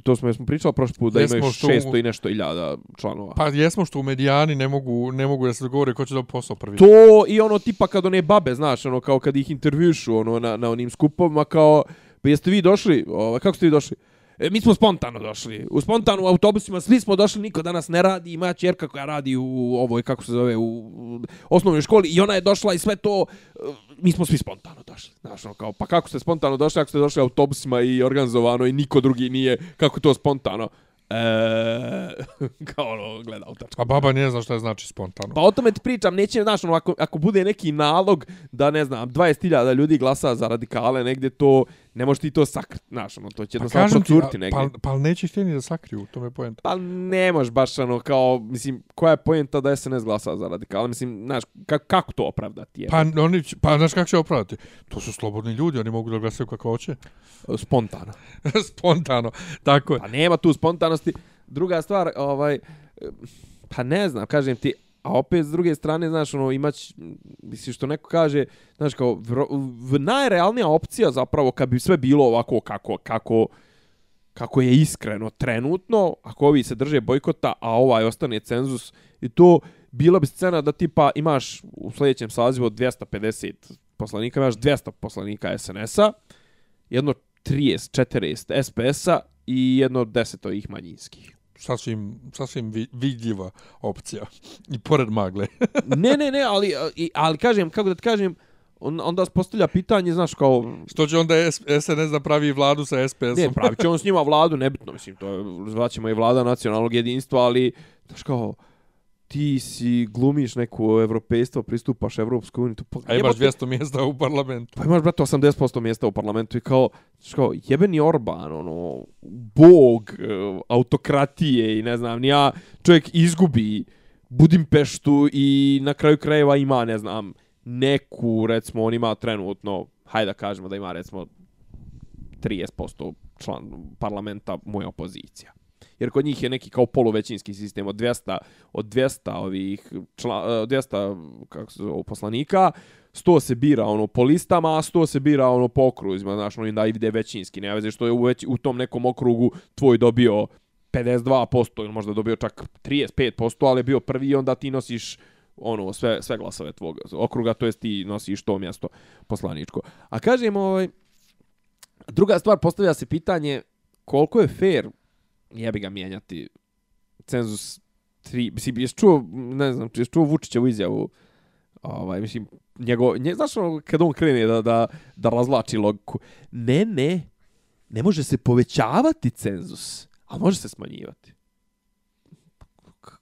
to smo, smo pričali prošli put, da Jesmo imaju što- 600 i nešto iljada članova. Pa jesmo što u medijani ne mogu, ne mogu da se dogovore ko će da posao prvi. To i ono tipa kad one babe, znaš, ono kao kad ih intervjušu ono, na, na onim skupovima, kao, pa jeste vi došli, ovaj, kako ste vi došli? E, mi smo spontano došli. U spontanu autobusima svi smo došli, niko danas ne radi. Ima čerka koja radi u ovoj, kako se zove, u, osnovnoj školi i ona je došla i sve to, e, mi smo svi spontano došli. Znaš, ono, kao, pa kako ste spontano došli ako ste došli autobusima i organizovano i niko drugi nije, kako to spontano? E, kao ono, gleda tačka. A baba ne zna šta je znači spontano. Pa o tome ti pričam, neće, znaš, ono, ako, ako bude neki nalog da, ne znam, 20.000 ljudi glasa za radikale, negdje to, ne možeš ti to sakriti, znaš, ono, to će jednostavno kažem ti, procurti negdje. pa, pa neće htjeni da sakriju, to me poenta. Pa ne možeš baš ono kao, mislim, koja je pojenta da SNS glasa za radikale? Mislim, znaš, kako, kako to opravdati? Je? Pa, oni, pa znaš kako će opravdati? To su slobodni ljudi, oni mogu da glasaju kako hoće. Spontano. Spontano, tako je. Pa nema tu spontanosti. Druga stvar, ovaj, pa ne znam, kažem ti, a opet s druge strane, znaš, ono, imać, misliš što neko kaže, znaš, kao, vro, v, najrealnija opcija zapravo, kad bi sve bilo ovako kako, kako, kako je iskreno trenutno, ako ovi se drže bojkota, a ovaj ostane cenzus, i to bila bi scena da tipa imaš u sljedećem sazivu 250 poslanika, imaš 200 poslanika SNS-a, jedno 30, 40 SPS-a i jedno 10 ovih manjinskih. Sasvim, sasvim vi- vidljiva opcija. I pored magle. ne, ne, ne, ali, ali kažem, kako da ti kažem, on, onda se postavlja pitanje, znaš, kao, Što će onda SNS da pravi vladu sa SPS-om? ne, pravit će on s njima vladu, nebitno, mislim, to je, zvaćemo i vlada nacionalnog jedinstva, ali, znaš, kao, ti si glumiš neko evropejstvo, pristupaš Evropskoj uniji, pa, A imaš jebote, 200 mjesta u parlamentu. Pa imaš, brate, 80% mjesta u parlamentu i kao, kao, jebeni Orban, ono, bog, e, autokratije i ne znam, ja, čovjek izgubi Budimpeštu i na kraju krajeva ima, ne znam, neku, recimo, on ima trenutno, hajde da kažemo da ima, recimo, 30% član parlamenta moja opozicija. Jer kod njih je neki kao poluvećinski sistem od 200 od 200 ovih čla, e, 200 kako se zove poslanika, 100 se bira ono po listama, a 100 se bira ono po okruzima, znaš, ono da ide većinski, ne veze što je u, već, u tom nekom okrugu tvoj dobio 52% ili možda dobio čak 35%, ali je bio prvi i onda ti nosiš ono sve sve glasove tvog okruga, to jest ti nosiš to mjesto poslaničko. A kažem ovaj druga stvar postavlja se pitanje koliko je fair jebi ga mijenjati cenzus 3 mislim jesi čuo ne znam jesi čuo Vučićevu izjavu ovaj mislim njego nje, znaš ono kad on krene da da da razlači logiku ne ne ne može se povećavati cenzus a može se smanjivati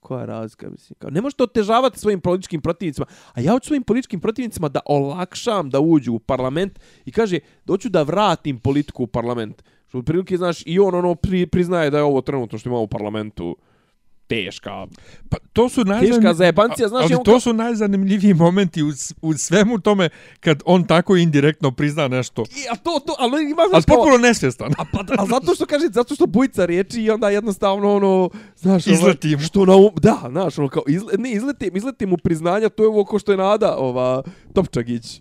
koja razlika, mislim. Kao, ne možete otežavati svojim političkim protivnicima, a ja hoću svojim političkim protivnicima da olakšam da uđu u parlament i kaže, doću da vratim politiku u parlament. Što u prilike, znaš, i on ono pri, priznaje da je ovo trenutno što imamo u parlamentu teška. Pa to su najzanim... Teška zajebancija, znaš, ali to kao- su najzanimljiviji momenti u, u svemu tome kad on tako indirektno prizna nešto. I, a to, to, ali ima, Ali znaš, potpuno nesvjestan. A, pa, a zato što kaže, zato što bujica riječi i onda jednostavno ono, znaš, ovaj, Izleti mu. Što na um, da, znaš, ono kao, izle, ne, izleti, izleti mu priznanja, to je ovo ko što je Nada, ova, Topčagić.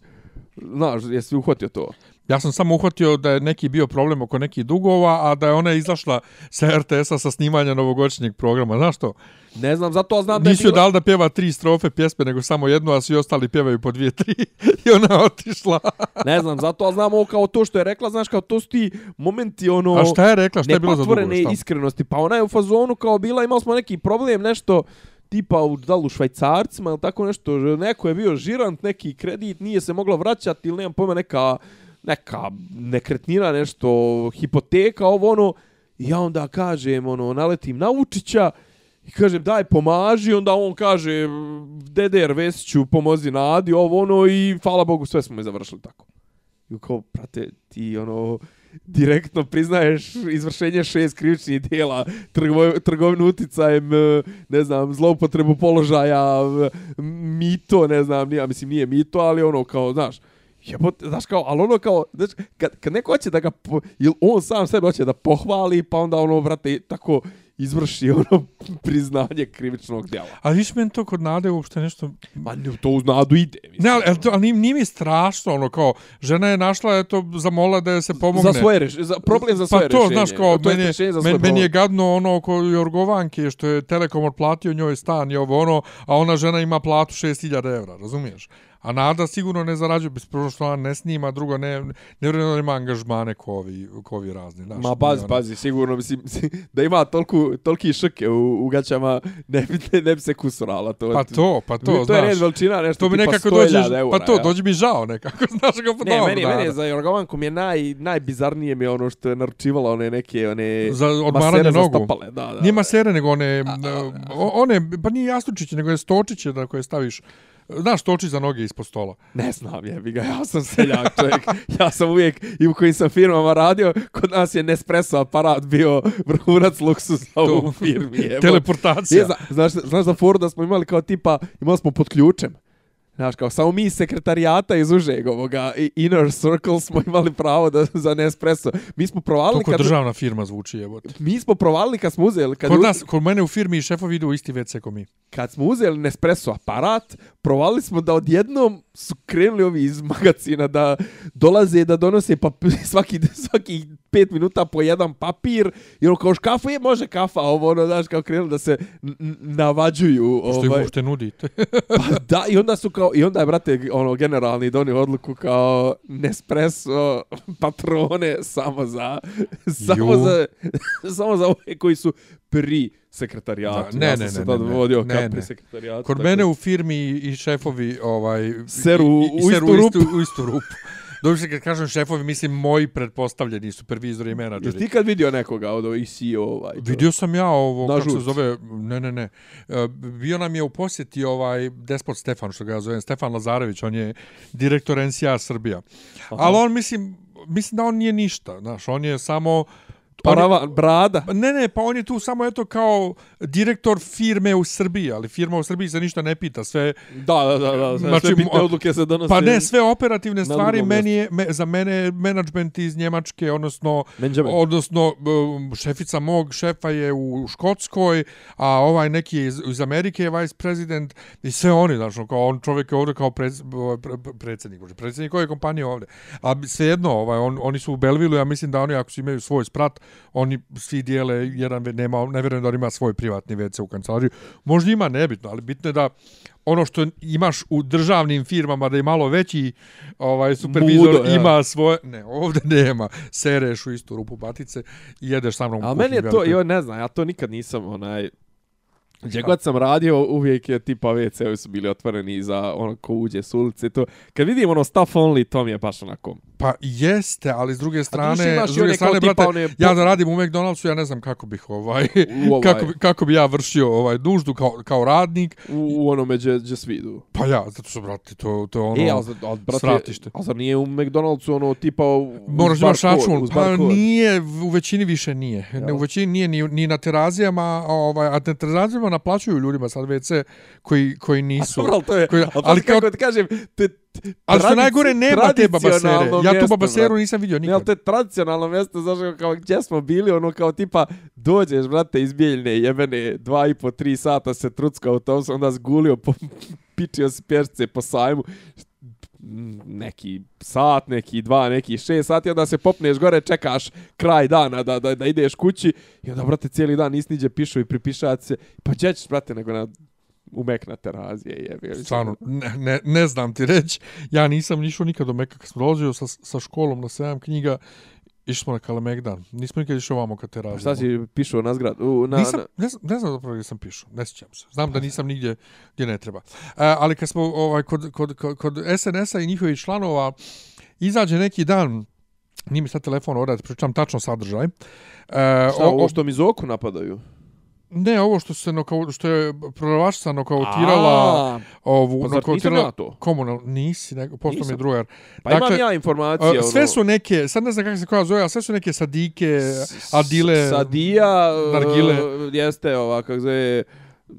Znaš, jesi uhvatio to? Ja sam samo uhvatio da je neki bio problem oko nekih dugova, a da je ona izašla sa RTS-a sa snimanja novogodišnjeg programa. Znaš to? Ne znam, zato znam da je Nisu bilo- dali da pjeva tri strofe pjesme, nego samo jednu, a svi ostali pjevaju po dvije, tri. I ona otišla. Ne znam, zato znam ovo kao to što je rekla, znaš, kao to su ti momenti, ono... A šta je rekla? Šta je bilo za dugove? nepotvorene Šta? iskrenosti. Pa ona je u fazonu kao bila, imali smo neki problem, nešto tipa u, da li u švajcarcima ili tako nešto, neko je bio žirant, neki kredit, nije se moglo vraćati ili nemam pojma neka, neka nekretnina, nešto, hipoteka, ovo ono, i ja onda kažem, ono, naletim na Vučića, I kažem, daj, pomaži, onda on kaže, Deder Vesiću, pomozi Nadi, ovo ono, i hvala Bogu, sve smo i završili tako. I kao, prate, ti ono, direktno priznaješ izvršenje šest krivičnih dijela, trgo, trgovinu uticajem, ne znam, zloupotrebu položaja, mito, ne znam, nije, mislim, nije mito, ali ono, kao, znaš, jebote, znaš kao, ali ono kao, znaš, kad, kad neko hoće da ga, po, ili on sam sebe hoće da pohvali, pa onda ono, brate, tako izvrši ono priznanje krivičnog djela. A viš meni to kod Nade uopšte nešto... Ma to uz nadu ide. Mislim. Ne, ali, ali, to, ali nije, nije mi strašno, ono kao, žena je našla, eto, zamola da je se pomogne. Za svoje reš, za problem za svoje Pa to, rješenje. znaš, kao, to meni, je, za meni, meni je gadno ono oko Jorgovanke, što je Telekom otplatio njoj stan i ovo ono, a ona žena ima platu 6000 evra, razumiješ? A Nada sigurno ne zarađuje, bez prvo što ona ne snima, drugo ne, ne da ima angažmane ko ovi, ko ovi razni. Znaš, Ma bazi, ona- bazi, sigurno, mislim, da ima tolku, toliki šrke u, u gaćama, ne bi, ne, ne bi se kusurala. To, Pa to, pa to, to je znaš. red veličina, nešto To mi tipa nekako 100.000 dođe, eura, pa to, ja. dođe mi žao nekako, znaš kako pa Ne, dobro, meni, meni je za Jorgovanku mi je naj, najbizarnije mi je ono što je naručivala one neke, one... Za odmaranje masere za nogu. stopale, da, da. Nije masere, nego one, o- one, pa nije jastučiće, nego je stočiće da koje staviš, znaš, stočić za noge ispod stola. Ne znam, jebi ga, ja sam seljak čovjek. ja sam uvijek, i u kojim sam firmama radio, kod nas je Nespresso aparat bio vrhunac luksusa u firmi. Jebo. Teleportacija. Je, zna, znaš, znaš za foru da smo imali kao tipa, imali smo pod ključem. Znaš, kao samo mi sekretarijata iz užeg ovoga i- Inner Circle smo imali pravo da, za Nespresso. Mi smo provalili Toliko kad... državna firma zvuči, jebote. Mi smo provalili kad smo uzeli. Kad Kod nas, kod mene u firmi šefovi idu u isti WC ko mi. kad smo uzeli Nespresso aparat, provalili smo da odjednom su krenuli ovi iz magazina da dolaze da donose pa svaki, svaki pet minuta po jedan papir i ono kao škafu je može kafa ovo ono znaš kao krenuli da se navađuju Što im ovaj, uopšte nudite. pa da i onda su kao i onda je brate ono generalni donio odluku kao Nespresso patrone samo za samo Ju. za samo za ove koji su pri sekretarijatu. Da, ne, ja sam ne, se ne, tad ne, ne. vodio Ne, kao ne. pri sekretarijatu. Kod mene u firmi i šefovi ovaj Seru i, u i seru istu rupu. u istu rupu. Dobro kad kažem šefovi, mislim moji pretpostavljeni supervizori i Jesi menadžeri. ti kad vidio nekoga od ovih CEO ovaj? to? Vidio sam ja ovo, Na kako se žurci. zove, ne, ne, ne. E, Bio nam je u posjeti ovaj despot Stefan, što ga ja zovem, Stefan Lazarević, on je direktor NCA Srbija. Ali on, mislim, mislim da on nije ništa, znaš, on je samo... on je- Parava, brada. Pa Ne, ne, pa on je tu samo eto kao direktor firme u Srbiji, ali firma u Srbiji se ništa ne pita, sve Da, da, da, da. Sve, Znači, sve bitne mo- odluke se donose. Pa ne, sve operativne stvari meni je, me, za mene menadžment iz Njemačke, odnosno Benjamin. odnosno um, šefica mog šefa je u Škotskoj, a ovaj neki je iz, iz Amerike je vice president i sve oni, znači kao on čovjek je ovdje kao pred, pre, pre, predsjednik, predsjednik ove kompanije ovdje. A svejedno, ovaj, on, oni su u Belvilu, ja mislim da oni ako su imaju svoj sprat, oni svi dijele jedan, nema, ne vjerujem da on ima svoj privatni WC u kancelariji. Možda ima, nebitno, ali bitno je da ono što imaš u državnim firmama da je malo veći ovaj supervizor Mudo, ja. ima svoje ne ovdje nema sereš u istu rupu batice i jedeš sa mnom A meni je to, jo, ne znam, ja to nikad nisam, onaj, Gdje god sam radio, uvijek je tipa WC-ovi su bili otvoreni za ono ko uđe s ulice. To. Kad vidim ono stuff only, to mi je baš onako. Pa jeste, ali s druge strane, s druge strane, brate, one ja da radim u McDonald'su, ja ne znam kako bih ovaj, U ovaj- kako, bi, kako bi ja vršio ovaj nuždu kao, kao radnik. U, u onome gdje, gdje svi idu. Pa ja, zato što, brate, to, to je ono... e, za- ali brate, svratište. a zar nije u McDonald'su ono tipa u, Moraš imaš račun. Pa nije, u većini više nije. Ne, u većini nije ni, ni na terazijama, a ovaj, a na terazijama naplaćuju ljudima sad WC koji, koji nisu. Dobro, to je, koji- ali, kao- kako ti kažem, te, te, Ali što najgore, nema te babasere. Ja tu babaseru nisam vidio Ne, ali nikad. to je tradicionalno mjesto, znaš, kao- kao gdje smo bili, ono kao tipa, dođeš, brate, iz Bijeljne, jebene, dva i po, tri sata se trucka u tom, onda zgulio, po, pičio si pjerce po sajmu, neki sat, neki dva, neki šest sati, onda se popneš gore, čekaš kraj dana da, da, da ideš kući i onda, brate, cijeli dan nisi niđe pišu i pripišat se. Pa gdje ćeš, brate, nego na umek na terazije, jebi. Stvarno, ne, ne, ne znam ti reći. Ja nisam nišao nikad do Meka. Kad sam dolazio sa, sa školom na sedam knjiga, išli smo na Kalemegdan. Nismo nikad išli ovamo kad te razimo. Šta si pišao na zgrad? U, na, nisam, ne, znam, ne znam zapravo gdje sam pišao, ne sjećam se. Znam da nisam nigdje gdje ne treba. E, ali kad smo ovaj, kod, kod, kod, kod SNS-a i njihovih članova, izađe neki dan, nije mi sad telefon odati, pričam tačno sadržaj. E, Šta, ovo što mi zoku napadaju? Ne, ovo što se nokau, što je prodavačica nokautirala A, ovu pa nokautirala ja to? komunal nisi nego posto mi je drugar. Pa imam ja informacije. uh, sve ono, su neke, sad ne znam kako se koja zove, sve su neke sadike, adile. Sadija, nargile. uh, jeste ova, kako zove,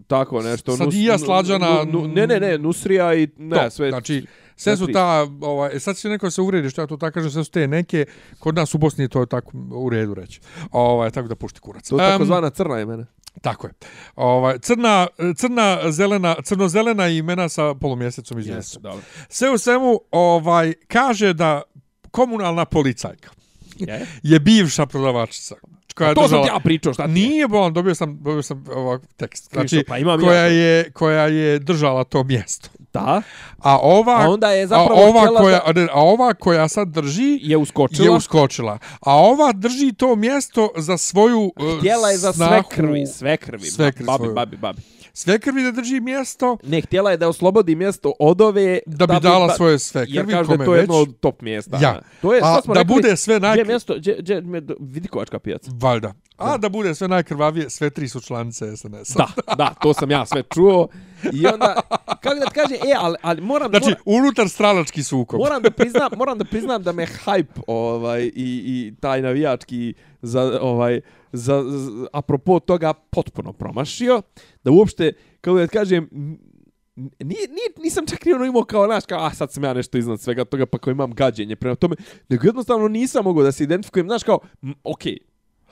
tako nešto. Sadija, slađana, Nu, nu, ne, ne, ne, Nusrija i ne, to, sve. znači sve su ta ovaj sad će neko se uvredi što ja to tako kažem sve su te neke kod nas u Bosni je to tako u redu reći. Ovaj tako da pušti kurac. to je Em, takozvana crna imena. Tako je. Ovaj crna crna zelena crno-zelena imena sa polumjesecom iz Jeste, dobro. Sve u svemu ovaj kaže da komunalna policajka Je? je bivša prodavačica koja je To sam držala- ti ja pričao, šta ti je? Nije bolan, dobio sam, dobio sam ovak tekst. Znači, pa imam ja koja, to. je, koja je držala to mjesto. Da. A ova, A onda je zapravo a ova koja, a ne, a ova koja sad drži Je uskočila. je uskočila. A ova drži to mjesto za svoju uh, Htjela je za sve snahu- krvi, sve krvi. Sve krvi babi, svoju. babi, babi. Sve krvi da drži mjesto Ne, htjela je da oslobodi mjesto od ove... da bi dala ba- svoje sve Jer krvi kaže da je kome to već. jedno od top mjesta. Ja. To je, A smo da rekli, bude sve Gdje naj... je mjesto, gdje, gdje, vidikovačka pijaca. Valjda. A da bude sve najkrvavije, sve tri su članice SNS-a. Da, da, to sam ja sve čuo. I onda, kako da ti kaže, e, ali, ali moram, Znači, moram, unutar stranački sukob. moram da priznam, moram da priznam da me hype ovaj i i taj navijački za ovaj za, za apropo toga potpuno promašio da uopšte kako da kažem n- nije, nije, nisam čak ni ono imao kao, naš, kao, a sad sam ja nešto iznad svega toga, pa kao imam gađenje prema tome, nego jednostavno nisam mogao da se identifikujem, znaš, kao, okej,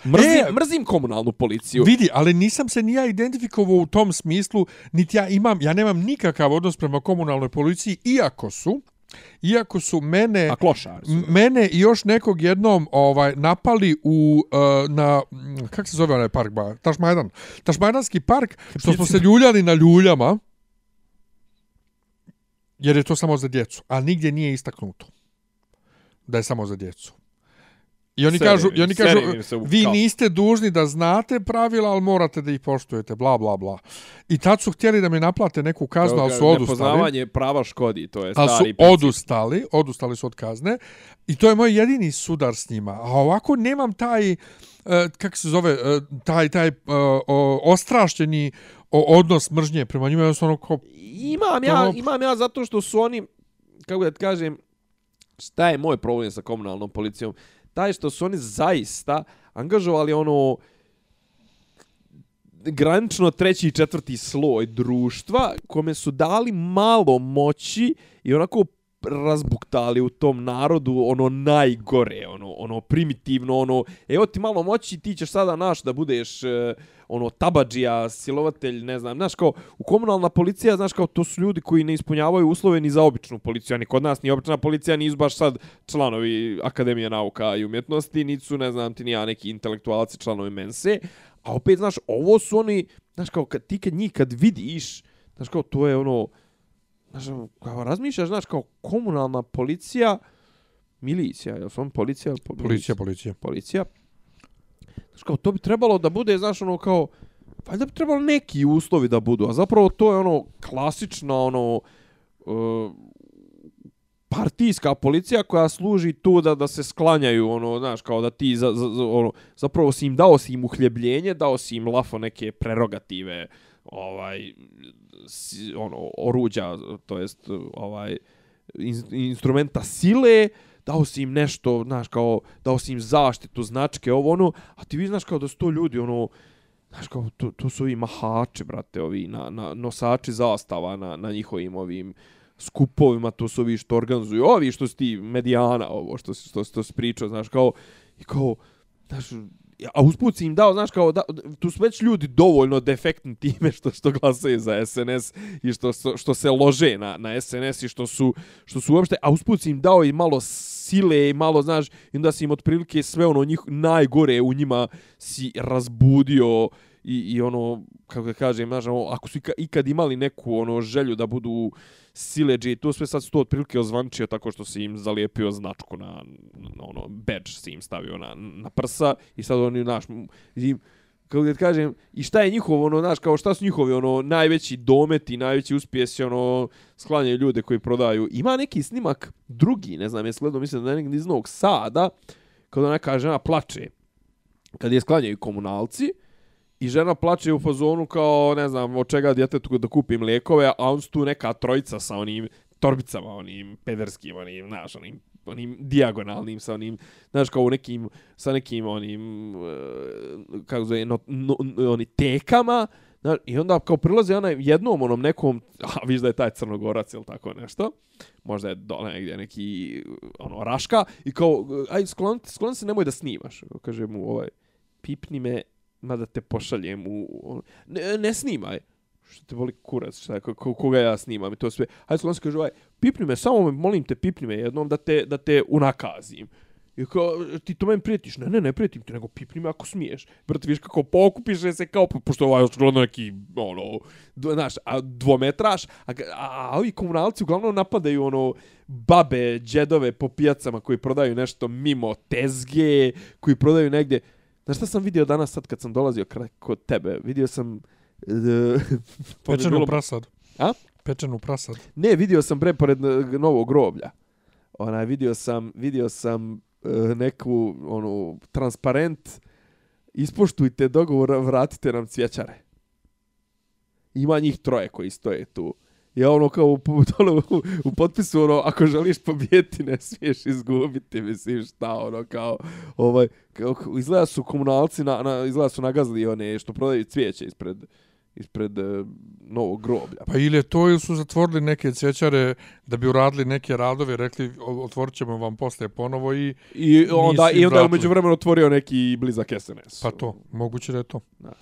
Mrzim, E, mrzim komunalnu policiju. Vidi, ali nisam se ni ja identifikovao u tom smislu, niti ja imam, ja nemam nikakav odnos prema komunalnoj policiji, iako su, iako su mene... A klošari su. Mene i još nekog jednom ovaj napali u uh, na kako se zove onaj park ba Tašmajdan? Tašmajdanski park što smo se ljuljali na ljuljama jer je to samo za djecu a nigdje nije istaknuto da je samo za djecu I oni kažu, i oni kažu vi niste dužni da znate pravila, ali morate da ih poštujete, bla, bla, bla. I tad su htjeli da mi naplate neku kaznu, ali su odustali. Nepoznavanje prava škodi, to je Ali su stari princip. odustali, odustali su od kazne i to je moj jedini sudar s njima. A ovako nemam taj, uh, kako se zove, uh, taj, taj o, ostrašćeni odnos mržnje prema njima. Jednostavno kao, Imam ja, Dobro. imam ja zato što su oni, kako da ti kažem, šta je moj problem sa komunalnom policijom? Taj što su oni zaista angažovali ono granično treći i četvrti sloj društva kome su dali malo moći i onako razbuktali u tom narodu ono najgore, ono ono primitivno, ono evo ti malo moći, ti ćeš sada naš da budeš e, ono tabadžija, silovatelj, ne znam, znaš kao u komunalna policija, znaš kao to su ljudi koji ne ispunjavaju uslove ni za običnu policiju, a ni kod nas ni obična policija nisu baš sad članovi Akademije nauka i umjetnosti, niti su, ne znam, ti ni ja neki intelektualci članovi Mense, a opet, znaš, ovo su oni, znaš kao, kad, ti kad njih kad vidiš, znaš kao, to je ono, znaš, kao razmišljaš, znaš, kao komunalna policija, milicija, jel su on policija? Po- policija, policija. policija. Znaš, kao, to bi trebalo da bude, znaš, ono, kao, valjda bi trebalo neki uslovi da budu, a zapravo to je ono klasično, ono, uh, partijska policija koja služi tu da da se sklanjaju ono znaš kao da ti za, za, za, ono zapravo si im dao si im uhljebljenje dao si im lafo neke prerogative ovaj si, ono oruđa to jest ovaj in, instrumenta sile dao si im nešto znaš kao dao si im zaštitu značke ovo ono a ti vi znaš kao da su to ljudi ono Znaš kao, to, to su ovi mahači, brate, ovi na, na, nosači zastava na, na njihovim ovim skupovima, to su ovi što organizuju, ovi što si ti medijana, ovo što, si- što, što si pričao, znaš, kao, i kao, znaš, a usput si im dao, znaš, kao, da, tu su već ljudi dovoljno defektni time što što glasaju za SNS i što, što, što se lože na, na SNS i što su, što su uopšte, a usput si im dao i malo sile i malo, znaš, i onda si im otprilike sve ono njih najgore u njima si razbudio i, i ono, kako da kažem, znaš, ono, ako su ikad imali neku ono želju da budu sileđe i to sve sad su to otprilike ozvančio tako što si im zalijepio značku na, na ono, badge si im stavio na, na prsa i sad oni, znaš, im, kako da kažem, i šta je njihovo, ono, znaš, kao šta su njihovi, ono, najveći dometi, najveći uspjesi, ono, sklanjaju ljude koji prodaju. Ima neki snimak drugi, ne znam, je gledao, mislim da je negdje iz Novog Sada, kada neka žena plače, kad je sklanjaju komunalci, i žena plače u fazonu kao, ne znam, od čega djetetu da kupim lijekove, a on su tu neka trojica sa onim torbicama, onim pederskim, onim, znaš, onim onim dijagonalnim sa onim znaš kao u nekim sa nekim onim eh, kako zove no, no, no, oni tekama znaš, i onda kao prilazi onaj jednom onom nekom a viš da je taj crnogorac ili tako nešto možda je dole negdje neki ono raška i kao eh, aj sklon, sklon se nemoj da snimaš kaže mu ovaj pipni me mada te pošaljem u... u- Ne, ne snimaj. Što te boli kurac, šta, ko, ko- koga ja snimam i to sve. Hajde, Slonski kaže, ovaj, pipni me, samo me, molim te, pipni me jednom da te, da te unakazim. I kao, ti to meni prijetiš? Ne, ne, ne prijetim ti, nego pipni me ako smiješ. Brate, viš kako pokupiš se kao, po- pošto ovaj očigledno neki, ono, dvo, znaš, a dvometraš, a, a, a ovi komunalci uglavnom napadaju, ono, babe, džedove po pijacama koji prodaju nešto mimo tezge, koji prodaju negdje. Znaš šta sam vidio danas sad kad sam dolazio kod tebe? Vidio sam... Pečenu prasad. A? Pečenu prasad. Ne, vidio sam bre pored e, novog groblja. Onaj, vidio sam, vidio sam e, neku, onu, transparent, ispoštujte dogovor, vratite nam cvjećare. Ima njih troje koji stoje tu. I ono kao u, dole u, potpisu, ono, ako želiš pobijeti, ne smiješ izgubiti, mislim, šta, ono, kao, ovaj, kao, izgleda su komunalci, na, na, izgleda su nagazili one što prodaju cvijeće ispred, ispred e, novog groblja. Pa ili je to ili su zatvorili neke cvećare da bi uradili neke radove, rekli otvorit ćemo vam posle ponovo i I onda, i onda je umeđu vremenu otvorio neki blizak SNS. pa to, moguće da je to. Da.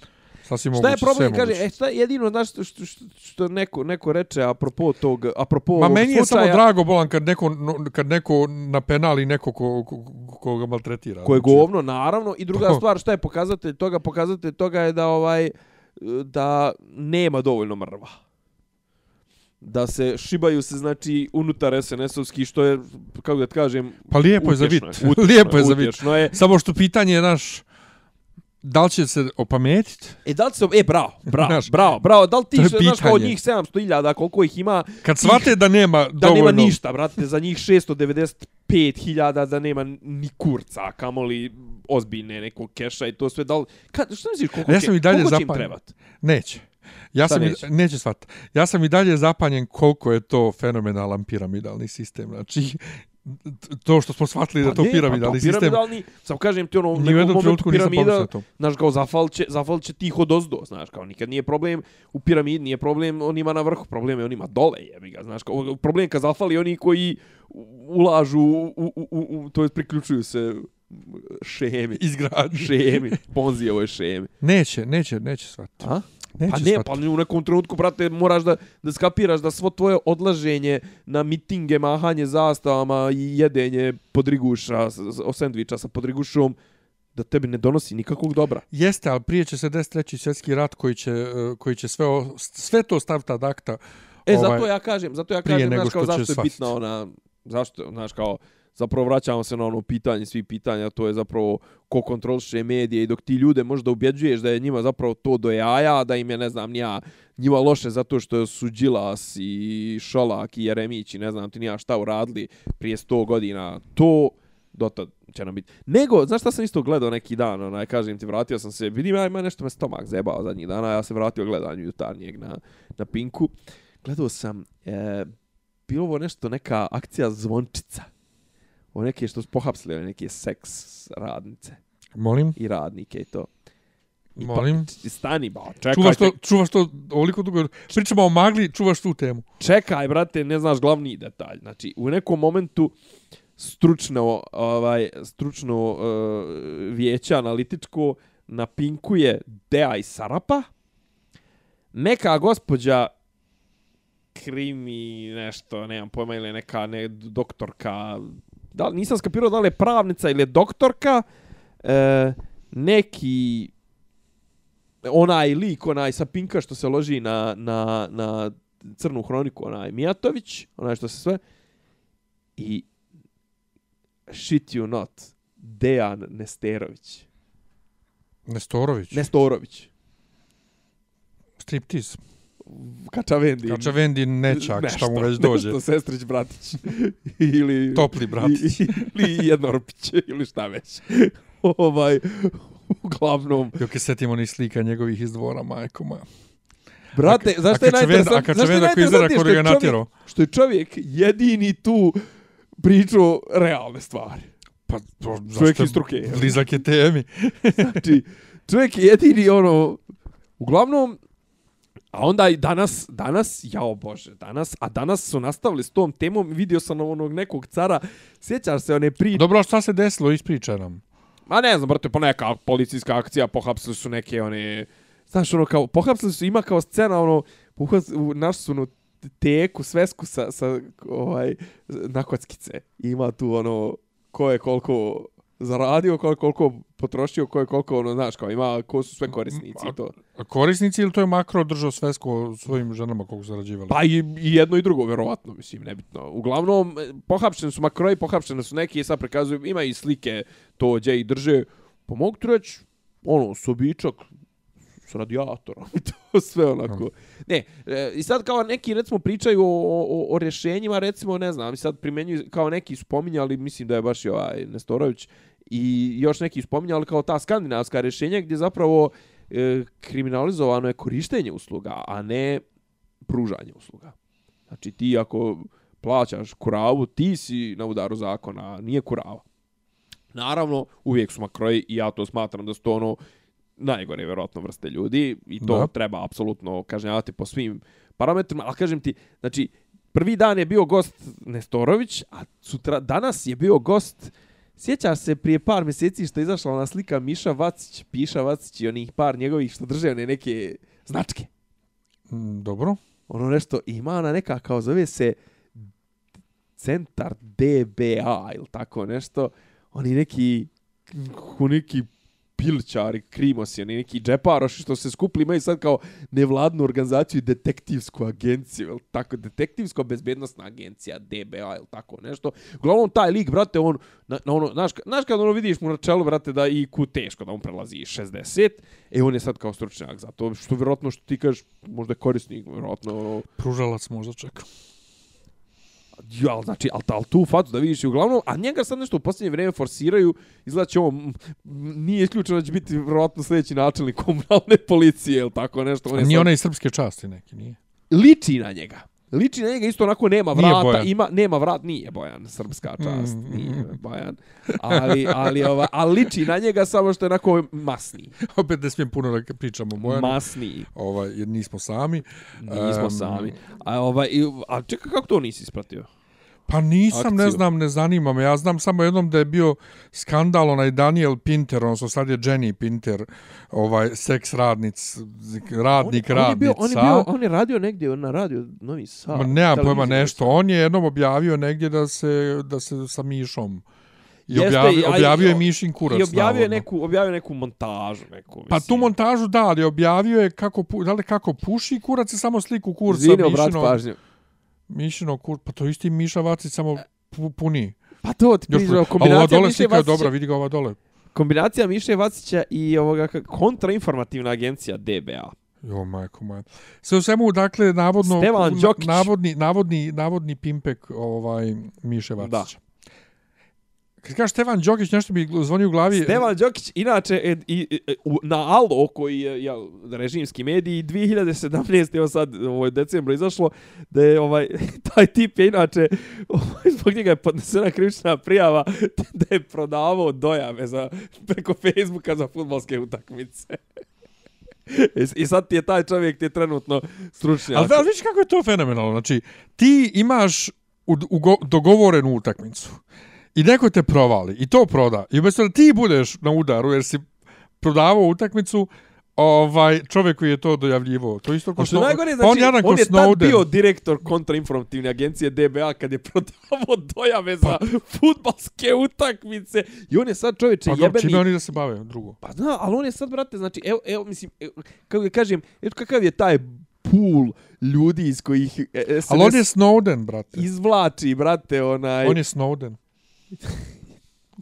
Sasvim Šta moguće, je problem, kaže, moguće. e, šta je jedino, znaš, što, što, što neko, neko reče apropo tog, apropo Ma meni je samo slučaja drago, Bolan, kad neko, no- kad neko na penali neko ko, ko, ko ga maltretira. koje je Znači, govno, naravno, i druga stvar, šta je pokazatelj toga, pokazatelj toga je da ovaj, da nema dovoljno mrva. Da se šibaju se, znači, unutar SNS-ovski, što je, kako da kažem, Pa lijepo je za je, utješno lijepo je za utješno je. Samo što pitanje je naš, da li će se opametiti? E, da li se, e, bravo, bravo, Znaš, bravo, bravo, da li ti, znaš, kao pitanje. njih 700.000, koliko ih ima, Kad shvate da nema da dovoljno... nema ništa, brate, za njih 695.000 da nema ni kurca, kamoli ozbiljne nekog keša i to sve, da li, kad, što misliš, koliko, ja sam i dalje koliko će im zapanjen. trebat? Neće. Ja Šta sam neće? neće, I, neće shvat. Ja sam i dalje zapanjen koliko je to fenomenalan piramidalni sistem. Znači, to što smo shvatili da je to Pa ne, piramidalni pa to sistem, piramidalni, sam kažem ti ono, u nekom momentu piramida, znaš, kao zafal će, zafal će tih od ozdo, znaš, kao nikad nije problem u piramidi, nije problem onima na vrhu, problem je onima dole, jebi ga, znaš, kao, problem kad zafali oni koji ulažu, u, u, u, u, to je priključuju se šemi, Izgradnje. šemi, Ponzijevoj šemi. Neće, neće, neće shvatiti. A? Neće Pa ne, shvatiti. pa u nekom trenutku, brate, moraš da, da skapiraš da svo tvoje odlaženje na mitinge, mahanje zastavama i jedenje podriguša, o sendviča sa podrigušom, da tebi ne donosi nikakvog dobra. Jeste, ali prije će se desiti treći svjetski rat koji će, eh, koji će sve, o, sve to staviti ad akta. E, Ovaj, zato ja kažem, zato ja kažem, znaš, kao zašto je bitna ona, zašto, znaš, kao, zapravo vraćamo se na ono pitanje, svi pitanja, to je zapravo ko kontroliše medije i dok ti ljude možda ubjeđuješ da je njima zapravo to do jaja, da im je, ne znam, nija, njima loše zato što su Đilas i Šolak i Jeremić i ne znam ti nija šta uradili prije 100 godina, to dotad će nam biti. Nego, znaš šta sam isto gledao neki dan, onaj, kažem ti, vratio sam se, vidim, ja ima nešto me stomak zebao zadnjih dana, ja se vratio gledanju jutarnjeg na, na Pinku. Gledao sam, e, bilo ovo nešto, neka akcija zvončica. O neke što su pohapsili, ove neke seks radnice Molim, i radnike i to. I molim. Pa, stani, ba, čekaj, Čuvaš to, čuvaš to ovoliko dugo. Pričamo o magli, čuvaš tu temu. čekaj, brate, ne znaš glavni detalj. Znači, u nekom momentu stručno, ovaj, stručno uh, vijeće analitičko na Pinku je Dea i Sarapa. Neka gospođa krimi nešto, nemam pojma, ili neka ne, doktorka, da, nisam skapirao da li je pravnica ili je doktorka, e, neki onaj lik, onaj sa Pinka što se loži na, na, na crnu hroniku, onaj Mijatović, onaj što se sve, i shit you not, Dejan Nesterović. Nestorović. Nestorović. Striptiz. Kačavendi. Kačavendi nečak, šta mu već dođe. Nešto, Sestrić Bratić. ili... Topli Bratić. Ili Jednorpić, ili šta već. ovaj, uglavnom. Jok je setimo ni slika njegovih iz dvora, majko moja. Brate, A zašto je a najinteresantnije? Je Kačavenda koji što je ga natjerao. što je čovjek jedini tu pričao realne stvari. Pa, to, Čovjek iz struke? Blizak je temi. Znači, čovjek je jedini ono, uglavnom, a onda i danas, danas, jao bože, danas, a danas su nastavili s tom temom, vidio sam onog nekog cara, sjećaš se one priče, Dobro, šta se desilo, ispričaj nam. Ma ne znam, brate, po neka policijska akcija, pohapsili su neke one... Znaš, ono, kao, pohapsili su, ima kao scena, ono, uhvat, u, naš su, ono, teku, svesku sa, sa ovaj, na kockice. I Ima tu, ono, ko je koliko zaradio, ko je koliko potrošio, ko je koliko, ono, znaš, kao, ima, ko su sve korisnici i to. A korisnici ili to je makro držao svesko svojim ženama koliko zarađivali? Pa i, i jedno i drugo, verovatno, mislim, nebitno. Uglavnom, pohapšeni su makroji, pohapšeni su neki, sad prikazuju, ima i slike to gdje ih drže. Pa mogu ti reći, ono, sobičak s radijatorom i to sve onako. Ne, e, i sad kao neki, recimo, pričaju o, o, o rješenjima, recimo, ne znam, i sad primjenjuju, kao neki spominjali, mislim da je baš i ovaj Nestorović, i još neki spominjali kao ta skandinavska rješenja gdje zapravo e, kriminalizovano je korištenje usluga, a ne pružanje usluga. Znači ti ako plaćaš kuravu, ti si na udaru zakona, nije kurava. Naravno, uvijek su makroji i ja to smatram da su to ono najgore vjerojatno vrste ljudi i to Da. treba apsolutno kažnjavati po svim parametrima, ali kažem ti, znači, prvi dan je bio gost Nestorović, a sutra, danas je bio gost, sjećaš se prije par mjeseci što je izašla ona slika Miša Vacić, Piša Vacić i onih par njegovih što drže one neke značke. Mm, Dobro. Ono nešto, ima ona neka kao zove se centar DBA ili tako nešto. Oni neki, ko neki pilčari, krimosi, oni neki džeparoši što se skupili imaju sad kao nevladnu organizaciju i detektivsku agenciju, ili tako, detektivsko-bezbednostna agencija, DBA ili tako nešto. Uglavnom, taj lik, brate, on, na, na ono, znaš, znaš kad ono vidiš mu na čelu, brate, da IQ teško, da on prelazi 60, e on je sad kao stručnjak za to, što vjerojatno što ti kažeš, možda je korisnik, vjerojatno, ono, Pružalac možda čeka. Ja, znači, ali, ali tu facu da vidiš i uglavnom, a njega sad nešto u posljednje vrijeme forsiraju, izgleda će on, m, nije isključeno da će biti vjerojatno sljedeći načelnik komunalne policije ili tako nešto. On je Nije sad- onaj srpske časti neki, nije. liči na njega. Liči na njega isto onako nema vrata, ima nema vrat, nije Bojan, srpska čast, Mm. nije Bojan. Ali ali ova, ali liči na njega samo što je onako masni. Opet ne smijem puno da pričamo o Bojanu, Masni. ovaj, jer nismo sami. Nismo Em, sami. A ovaj a čekaj kako to nisi ispratio? Pa nisam, ne akciju. znam, ne zanima me. Ja znam samo jednom da je bio skandal onaj Daniel Pinter, odnosno sad je Jenny Pinter, ovaj seks radnic, radnik, on, on je bio, on je bio, on je radio negdje na radio Novi Sad. Ma nema pojma nešto. On je jednom objavio negdje da se, da se sa Mišom I Jeste, objavio, objavio je Mišin kurac. I objavio je neku, objavio neku montažu. Neku, Pa tu montažu da, ali objavio je kako, da li kako puši kurac i samo sliku kurca Izvini, obrat Mišinog, pažnju. Mišinog kur, pa to je isti Miša Vacić samo pu, puni. Pa to ti ova kombinacija dole Miše slika je dobra, vidi ga ova dole. kombinacija Miše Vacića i ovoga kontrainformativna agencija DBA. Jo, majko moja. Sve u svemu, dakle, navodno, Stevan Đokić. navodni, navodni, navodni pimpek ovaj, Miše Vacića. Kad kažeš Stevan Đokić, nešto mi zvoni u glavi. Stevan Đokić, inače, e, i, e, u, na Alo, koji je ja, režimski mediji, 2017. evo sad, ovo je decembro izašlo, da je ovaj, taj tip je inače, ovaj, zbog njega je podnesena krivična prijava da je prodavao dojave za, preko Facebooka za futbolske utakmice. I- sad ti je taj čovjek ti je trenutno stručnjak. Ali, ali vidiš kako je to fenomenalno. Znači, ti imaš u, ugo, dogovorenu utakmicu i neko te provali i to proda. I umjesto da ti budeš na udaru jer si prodavao utakmicu, ovaj čovjek koji je to dojavljivo. To isto kao što najgore, pa znači, on, jadan on, je tad Snowden. bio direktor kontrainformativne agencije DBA kad je prodavao dojave za futbalske utakmice. I on je sad čovječe Pa jebeni... čime oni da se bave drugo? Pa da, ali on je sad, brate, znači, evo, evo mislim, evo, kako da kažem, evo kakav je taj pool ljudi iz kojih e, SNS Ali on je Snowden, brate. izvlači, brate, onaj... On je Snowden.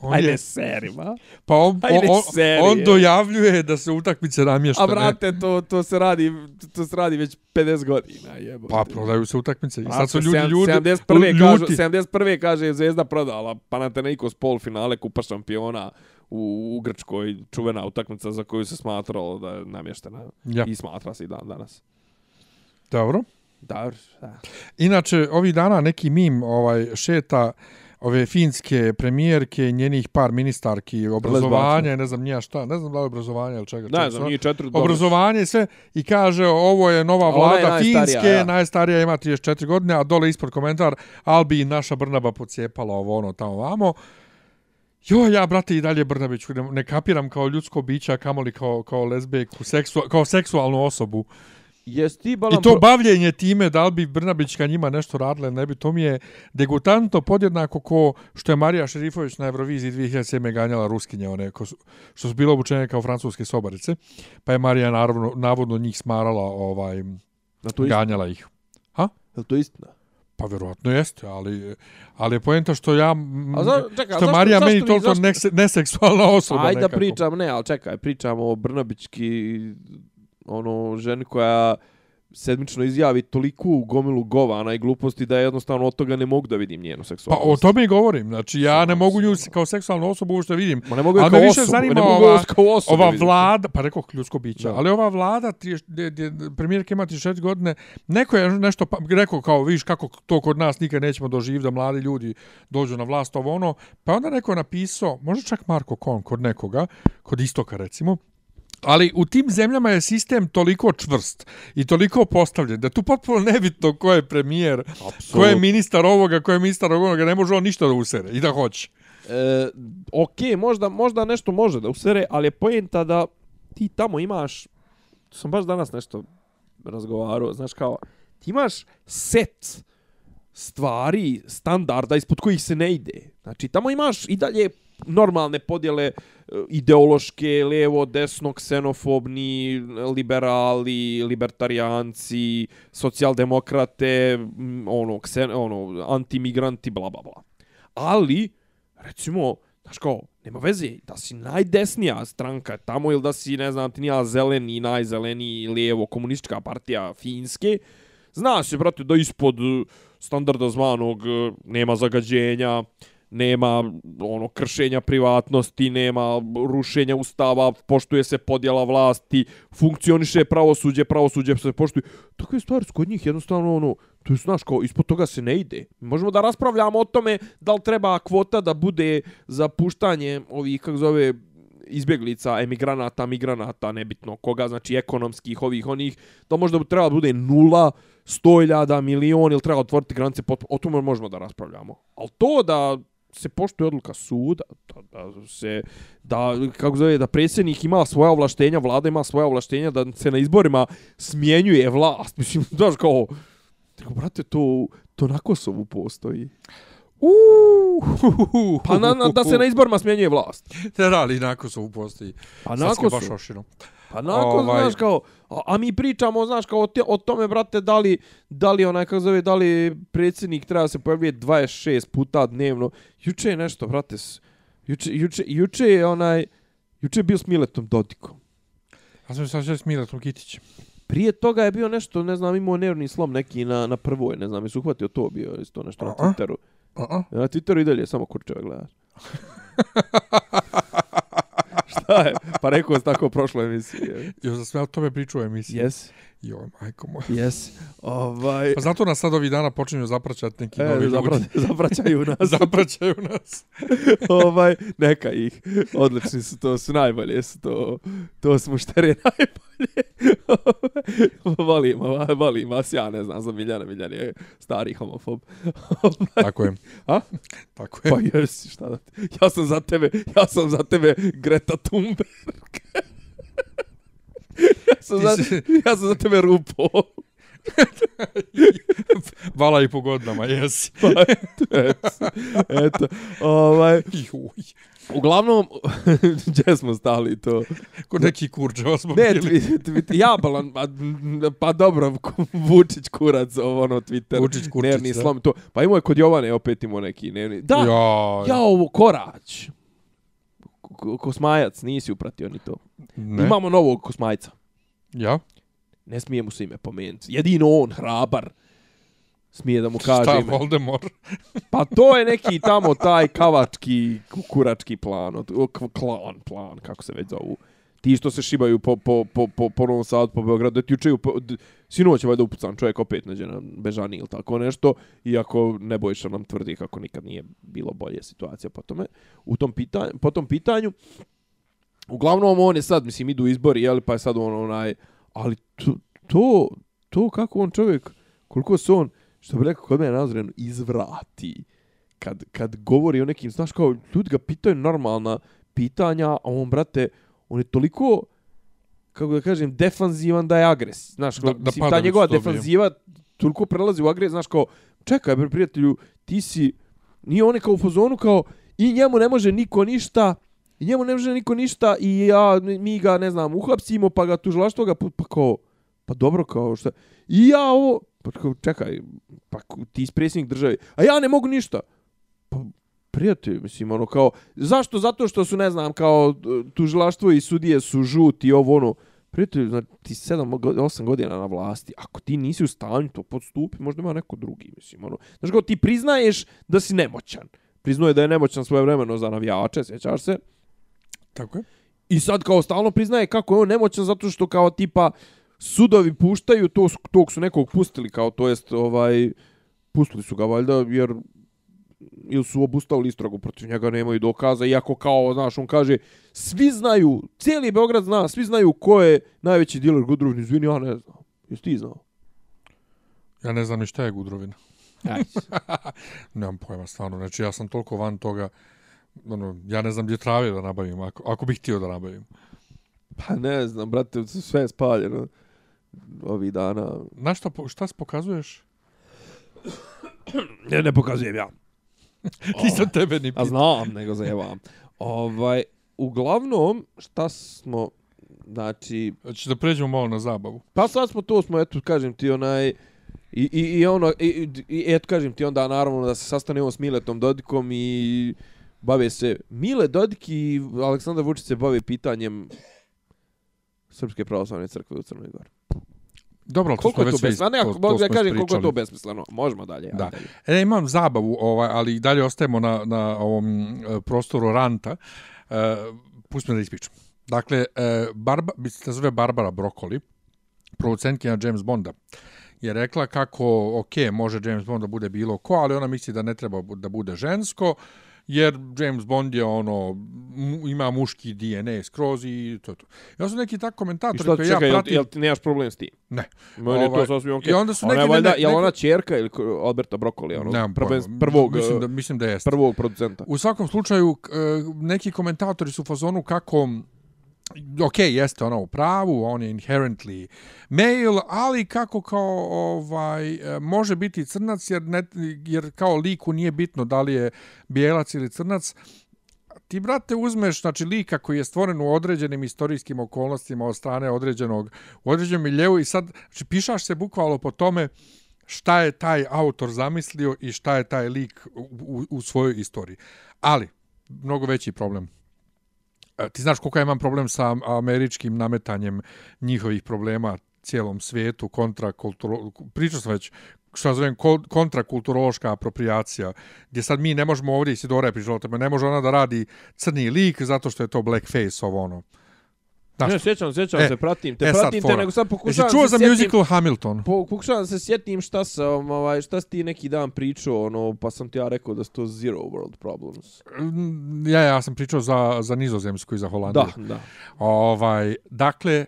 On Ajde, je, serima. pa on, ajde, on, serije. on dojavljuje da se utakmice namješta. A brate, to, to se radi, to se radi već 50 godina, jebote. Pa prodaju se utakmice. I sad su ljudi, ljudi, 71. Kažu, ljuti. 71. kaže Zvezda prodala Panathinaikos pol finale Kupa šampiona u, u Grčkoj čuvena utakmica za koju se smatralo da je namještena. Ja. I smatra se i dan danas. Dobro. Dobro, da. Inače, ovih dana neki mim ovaj šeta ove finske premijerke njenih par ministarki obrazovanja, ne znam nija šta, ne znam da li je obrazovanje ili čega. Ne znam, nije četiri obrazovanje i sve i kaže ovo je nova je vlada najstarija, Finske, ja. najstarija ima 34 godine, a dole ispod komentar Albi naša Brnaba pocijepala ovo ono tamo vamo. Jo, ja, brate, i dalje Brnabiću, ne, ne kapiram kao ljudsko biće, a kamoli kao, kao lesbejku, seksu, kao seksualnu osobu. Jesi ti balan I to bavljenje time da li bi Brnabićka njima nešto radila, ne bi, to mi je degutantno podjednako ko što je Marija Šerifović na Euroviziji 2007. ganjala Ruskinje, one ko su, što su bilo obučene kao francuske sobarice, pa je Marija naravno, navodno njih smarala, ovaj, Na to istina. ganjala ih. Je to istina? Pa vjerojatno jeste, ali, ali je poenta što ja, A za, čekaj, što zašto- Marija zašto meni toliko zašto- nese, neseksualna osoba Ajde da nekako. pričam, ne, ali čekaj, pričamo o Brnabićki, ono, ženi koja sedmično izjavi toliku gomilu govana i gluposti da jednostavno od toga ne mogu da vidim njenu Pa seksualnost. o tome i govorim. Znači, ja ne mogu nju kao seksualnu osobu uopšte vidim. Ma ne mogu je Ali kao više osobu, zanima ne mogu ova- kao osobu ova vlada, pa rekao ljudsko biće, ali ova vlada, premijerka ima 34 godine, neko je nešto pa, rekao kao, viš kako to kod nas nikad nećemo doživjeti da mladi ljudi dođu na vlast, ovo ono, pa onda neko je napisao, možda čak Marko Kon kod nekoga, kod Istoka recimo, Ali u tim zemljama je sistem toliko čvrst i toliko postavljen da tu potpuno nebitno ko je premijer, ko je ministar ovoga, ko je ministar ovoga, ne može on ništa da usere i da hoće. E, ok, možda, možda nešto može da usere, ali je pojenta da ti tamo imaš, sam baš danas nešto razgovarao, znaš kao, ti imaš set stvari, standarda ispod kojih se ne ide. Znači, tamo imaš i dalje normalne podjele e, ideološke, levo, desno, ksenofobni, liberali, libertarijanci, socijaldemokrate, ono, ksen, ono, antimigranti, bla, bla, bla. Ali, recimo, znaš kao, nema veze, da si najdesnija stranka tamo ili da si, ne znam, ti nija zeleni, najzeleniji, lijevo, komunistička partija Finske, zna se, brate, da ispod standarda zvanog e, nema zagađenja, nema ono kršenja privatnosti, nema rušenja ustava, poštuje se podjela vlasti, funkcioniše pravosuđe, pravosuđe se poštuje. Takve stvari kod njih jednostavno ono, to je znaš kao ispod toga se ne ide. Možemo da raspravljamo o tome da li treba kvota da bude za puštanje ovih kako zove izbjeglica, emigranata, migranata, nebitno koga, znači ekonomskih, ovih, onih, da možda bi trebalo da bude nula, sto iljada, milion, ili treba otvoriti granice, o tome možemo da raspravljamo. Ali to da se poštuje odluka suda, da, da se, da, kako zove, da predsjednik ima svoja ovlaštenja, vlada ima svoja ovlaštenja, da se na izborima smjenjuje vlast, mislim, znaš kao, Tako, brate, to, to na Kosovu postoji. Uuu, Pa na, na, da se na izborima smjenjuje vlast. Te rali, nakon su postoji. Pa na ga baš oširo. Pa nakon, Ovaj- znaš, kao, a, a mi pričamo, znaš, kao o, te, o tome, brate, da li, da li onaj, kako zove, da li predsjednik treba se pojavljuje 26 puta dnevno. Juče je nešto, brate, juče, juče, juče je onaj, juče je bio s Miletom Dodikom. Ja sam sad s Milatom Kitićem. Prije toga je bio nešto, ne znam, imao nervni slom neki na, na prvoj, ne znam, jesu uhvatio to bio, isto nešto na A-a. Twitteru. A-a. Na Twitteru i dalje samo kurčeva gledaš. Šta je? Pa rekao sam tako u prošloj emisiji. je. Jo, za sve o tome priču u emisiji. Yes, Joj, majko moj. yes. Ovaj, Pa zato nas sad ovih dana počinju zapraćati neki e, novi zapra, ljudi. zapraćaju nas. Zapraćaju nas. ovaj, neka ih. Odlični su to, su najbolje su to. To su mušterije najbolje. volim, ovaj, volim vas, ja ne znam, za Miljana, Miljan je stari homofob. Tako je. A? Tako je. Pa jesi, šta da ti- Ja sam za tebe, ja sam za tebe Greta Thunberg. Ja, sam za, ja sam za tebe Rupo. Vala i po godinama, jesi. Pa, eto, eto, ovaj, Juj. uglavnom, gdje smo stali to? Ko neki kurđeva smo Ne, bili. twi, twi, jabalan, pa, pa dobro, Vučić kurac, ovo, ono, Twitter, Vučić kurčić, nervni da. slom, to. Pa imao je kod Jovane, opet imao neki nervni. Da, ja, Ja, ja ovo, Korać. Ko- Kosmajac, nisi upratio ni to. ne. Imamo novog Kosmajca. Ja? Ne smije mu se ime pomenuti. Jedino on, hrabar, smije da mu kaže Šta, ime. Voldemort? Pa to je neki tamo taj kavački, kurački plan, od- klan, plan, kako se već zovu. Ti što se šibaju po, po, po, po, po Novom Sadu, po Beogradu, da ti učeju, po, d- sinoć je valjda upucan čovjek opet nađe na Bežani ili tako nešto, iako Nebojša nam tvrdi kako nikad nije bilo bolje situacija po tome, u tom pitanju, po tom pitanju. Uglavnom on je sad, mislim, idu izbori, jel, pa je sad on onaj, ali to, to, to kako on čovjek, koliko se on, što bi rekao kod mene nazreno, izvrati. Kad, kad govori o nekim, znaš kao, ljudi ga pitaju normalna pitanja, a on, brate, on je toliko, kako da kažem, defanzivan da je agres. Znaš, Da- da, da mislim, pada ta njegova defanziva toliko prelazi u agres, znaš kao, čekaj, bre, prijatelju, ti si, nije on kao u fazonu, kao, i njemu ne može niko ništa, i njemu ne može niko ništa, i ja, mi ga, ne znam, uhapsimo, pa ga tužilaštvo ga, pa kao, pa dobro, kao, šta, i ja ovo, pa kao, čekaj, pa ti si predsjednik države, a ja ne mogu ništa. Pa, prijatelj, mislim, ono kao, zašto? Zato što su, ne znam, kao, tužilaštvo i sudije su žuti, ovo, ono, prijatelj, znači, ti 7-8 godina na vlasti, ako ti nisi u stanju to podstupi, možda ima neko drugi, mislim, ono, znaš kao, ti priznaješ da si nemoćan, priznuje da je nemoćan svoje vremeno za navijače, sjećaš se, Tako je. I sad kao stalno priznaje kako je on nemoćan zato što kao tipa sudovi puštaju, to, tog su nekog pustili kao to jest ovaj pustili su ga valjda jer ili su obustavili istragu protiv njega, nemaju dokaza, iako kao, znaš, on kaže, svi znaju, cijeli Beograd zna, svi znaju ko je najveći diler Gudruvin, izvini, ja ne znam. Jesi ti znao? Ja ne znam ni šta je Gudrovina. Ajde. Nemam pojma, stvarno. Znači, ja sam toliko van toga, ono, ja ne znam gdje trave da nabavim, ako, ako bih htio da nabavim. Pa ne znam, brate, sve je spaljeno ovih dana. Na šta, šta se pokazuješ? Ne, ne pokazujem ja. Nisam tebe ni A pitao. znam, nego zajevam. Ovaj, uglavnom, šta smo, znači, Znači da pređemo malo na zabavu. pa sad smo to, smo, eto, kažem ti, onaj, i, i, i ono, i, i, i eto, kažem ti onda, naravno, da se sastanemo s Miletom Dodikom i bave se, Mile Dodik i Aleksandar Vučić se bave pitanjem Srpske pravoslavne crkve u Crnoj Gori. Dobro, to Koliko smo je to besmisleno? Ne, to- to mogu da kažem koliko je to besmisleno. Možemo dalje. Da. dalje. E, imam zabavu, ovaj, ali i dalje ostajemo na, na ovom e, prostoru ranta. E, pusti me da ispričam. Dakle, e, Barba, se zove Barbara Broccoli, producentkinja James Bonda, je rekla kako, ok, može James Bond da bude bilo ko, ali ona misli da ne treba da bude žensko, jer James Bond je ono, mu- ima muški DNA skroz i to to. Ja sam neki tak I komentator šta, koji čekaj, ja pratim... jel ti nemaš problem s tim? Ne. Meni je to Ovaj, sasvim okej. i onda su Ona je neki- valjda, ne- jel neko- ona čerka ili Alberta Broccoli, ono, Nemam pojma. prvog, mislim da, mislim da jeste. prvog producenta. U svakom slučaju, e, neki komentatori su u fazonu kako ok, jeste ono u pravu, on je inherently male, ali kako kao ovaj e, može biti crnac jer, ne, jer kao liku nije bitno da li je bijelac ili crnac, ti, brate, uzmeš znači, lika koji je stvoren u određenim istorijskim okolnostima od strane određenog, u određenom miljevu i sad znači, pišaš se bukvalno po tome šta je taj autor zamislio i šta je taj lik u, u, u svojoj istoriji. Ali, mnogo veći problem. Ti znaš koliko ja imam problem sa američkim nametanjem njihovih problema cijelom svijetu, kontra kulturo... Pričao sam već šta zovem kontrakulturološka apropriacija, gdje sad mi ne možemo ovdje, Isidora je pričala o tome, ne može ona da radi crni lik zato što je to blackface ovo ono. Znaš, Ne, sjećam, sjećam E, se, pratim te, e, pratim te, nego sad Jesi pokušavam čuo se za sjetim- musical Hamilton? Po, pokušavam da se sjetim šta sam, ovaj, šta si ti neki dan pričao, ono, pa sam ti ja rekao da su to zero world problems. Mm, Ja, ja sam pričao za, za nizozemsku i za Holandiju. Da, da. Ovaj, dakle,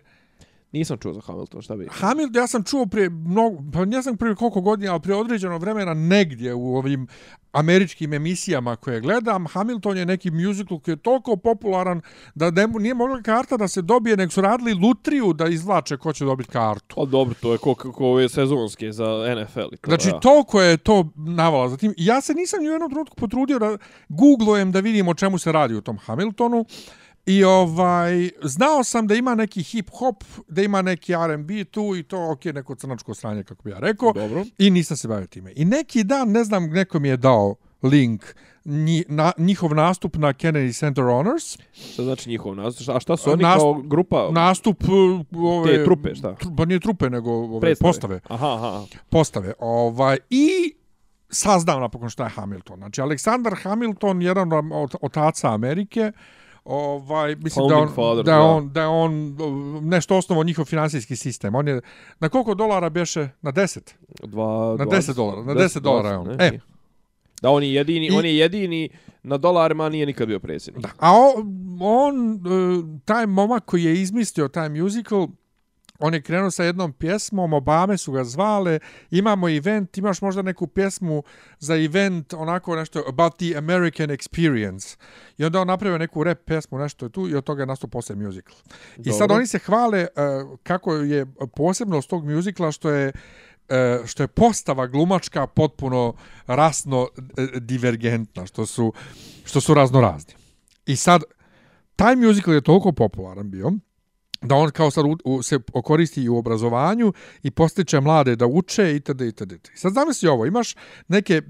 Nisam čuo za Hamilton, šta bi? Hamilton, ja sam čuo prije mnogo, pa ne znam prije koliko godina, ali prije određeno vremena negdje u ovim američkim emisijama koje gledam, Hamilton je neki musical koji je toliko popularan da ne, nije mogla karta da se dobije, nego su radili lutriju da izvlače ko će dobiti kartu. Pa dobro, to je ko, ko ove sezonske za NFL i to. Znači, ja. toliko je to navala. Zatim, ja se nisam ni u jednom trenutku potrudio da googlujem da vidim o čemu se radi u tom Hamiltonu. I ovaj, znao sam da ima neki hip hop, da ima neki R&B tu i to, ok, neko crnačko sranje, kako bi ja rekao. Dobro. I nisam se bavio time. I neki dan, ne znam, neko mi je dao link nji, na, njihov nastup na Kennedy Center Honors. Šta znači njihov nastup? A šta su oni Nast- kao grupa? Nastup uh, ove... Te trupe, šta? Tru, pa nije trupe, nego ove, predstave? postave. Aha, aha. postave. Ovaj, I saznam napokon šta je Hamilton. Znači, Aleksandar Hamilton, jedan od otaca Amerike, ovaj, mislim da on, father, da, da. on, da on uh, nešto osnovo njihov finansijski sistem. On je, na koliko dolara beše? Na 10? Dva, Na 10 dolara, na 10 dolara je on. ne? E. Da, on je jedini, I- on je jedini na dolarima, nije nikad bio predsjednik. Da. A o, on, uh, taj momak koji je izmislio taj musical, on je krenuo sa jednom pjesmom, Obame su ga zvale, imamo event, imaš možda neku pjesmu za event, onako nešto, about the American experience. I onda on napravio neku rap pjesmu, nešto je tu, i od toga je nastao posle musical. I sad oni se hvale uh, kako je posebnost tog musicala što je e, što je postava glumačka potpuno rasno e, divergentna, što su, što su raznorazni. I sad, taj musical je toliko popularan bio, da on kao sad u, u, se koristi i u obrazovanju i postiče mlade da uče itd. itd. I sad zamisli ovo, imaš neke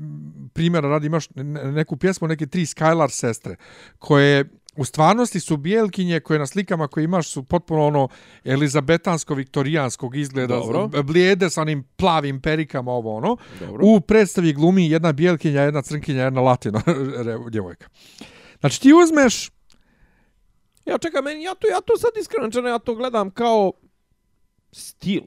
primjera radi, imaš ne- neku pjesmu, neke tri Skylar sestre, koje u stvarnosti su bijelkinje koje na slikama koje imaš su potpuno ono elizabetansko-viktorijanskog izgleda, Dobro. blijede sa onim plavim perikama, ovo ono. Dobro. U predstavi glumi jedna bijelkinja, jedna crnkinja, jedna latino djevojka. Znači ti uzmeš Ja čekaj, meni, ja to, ja to sad iskreno, ja to gledam kao stil.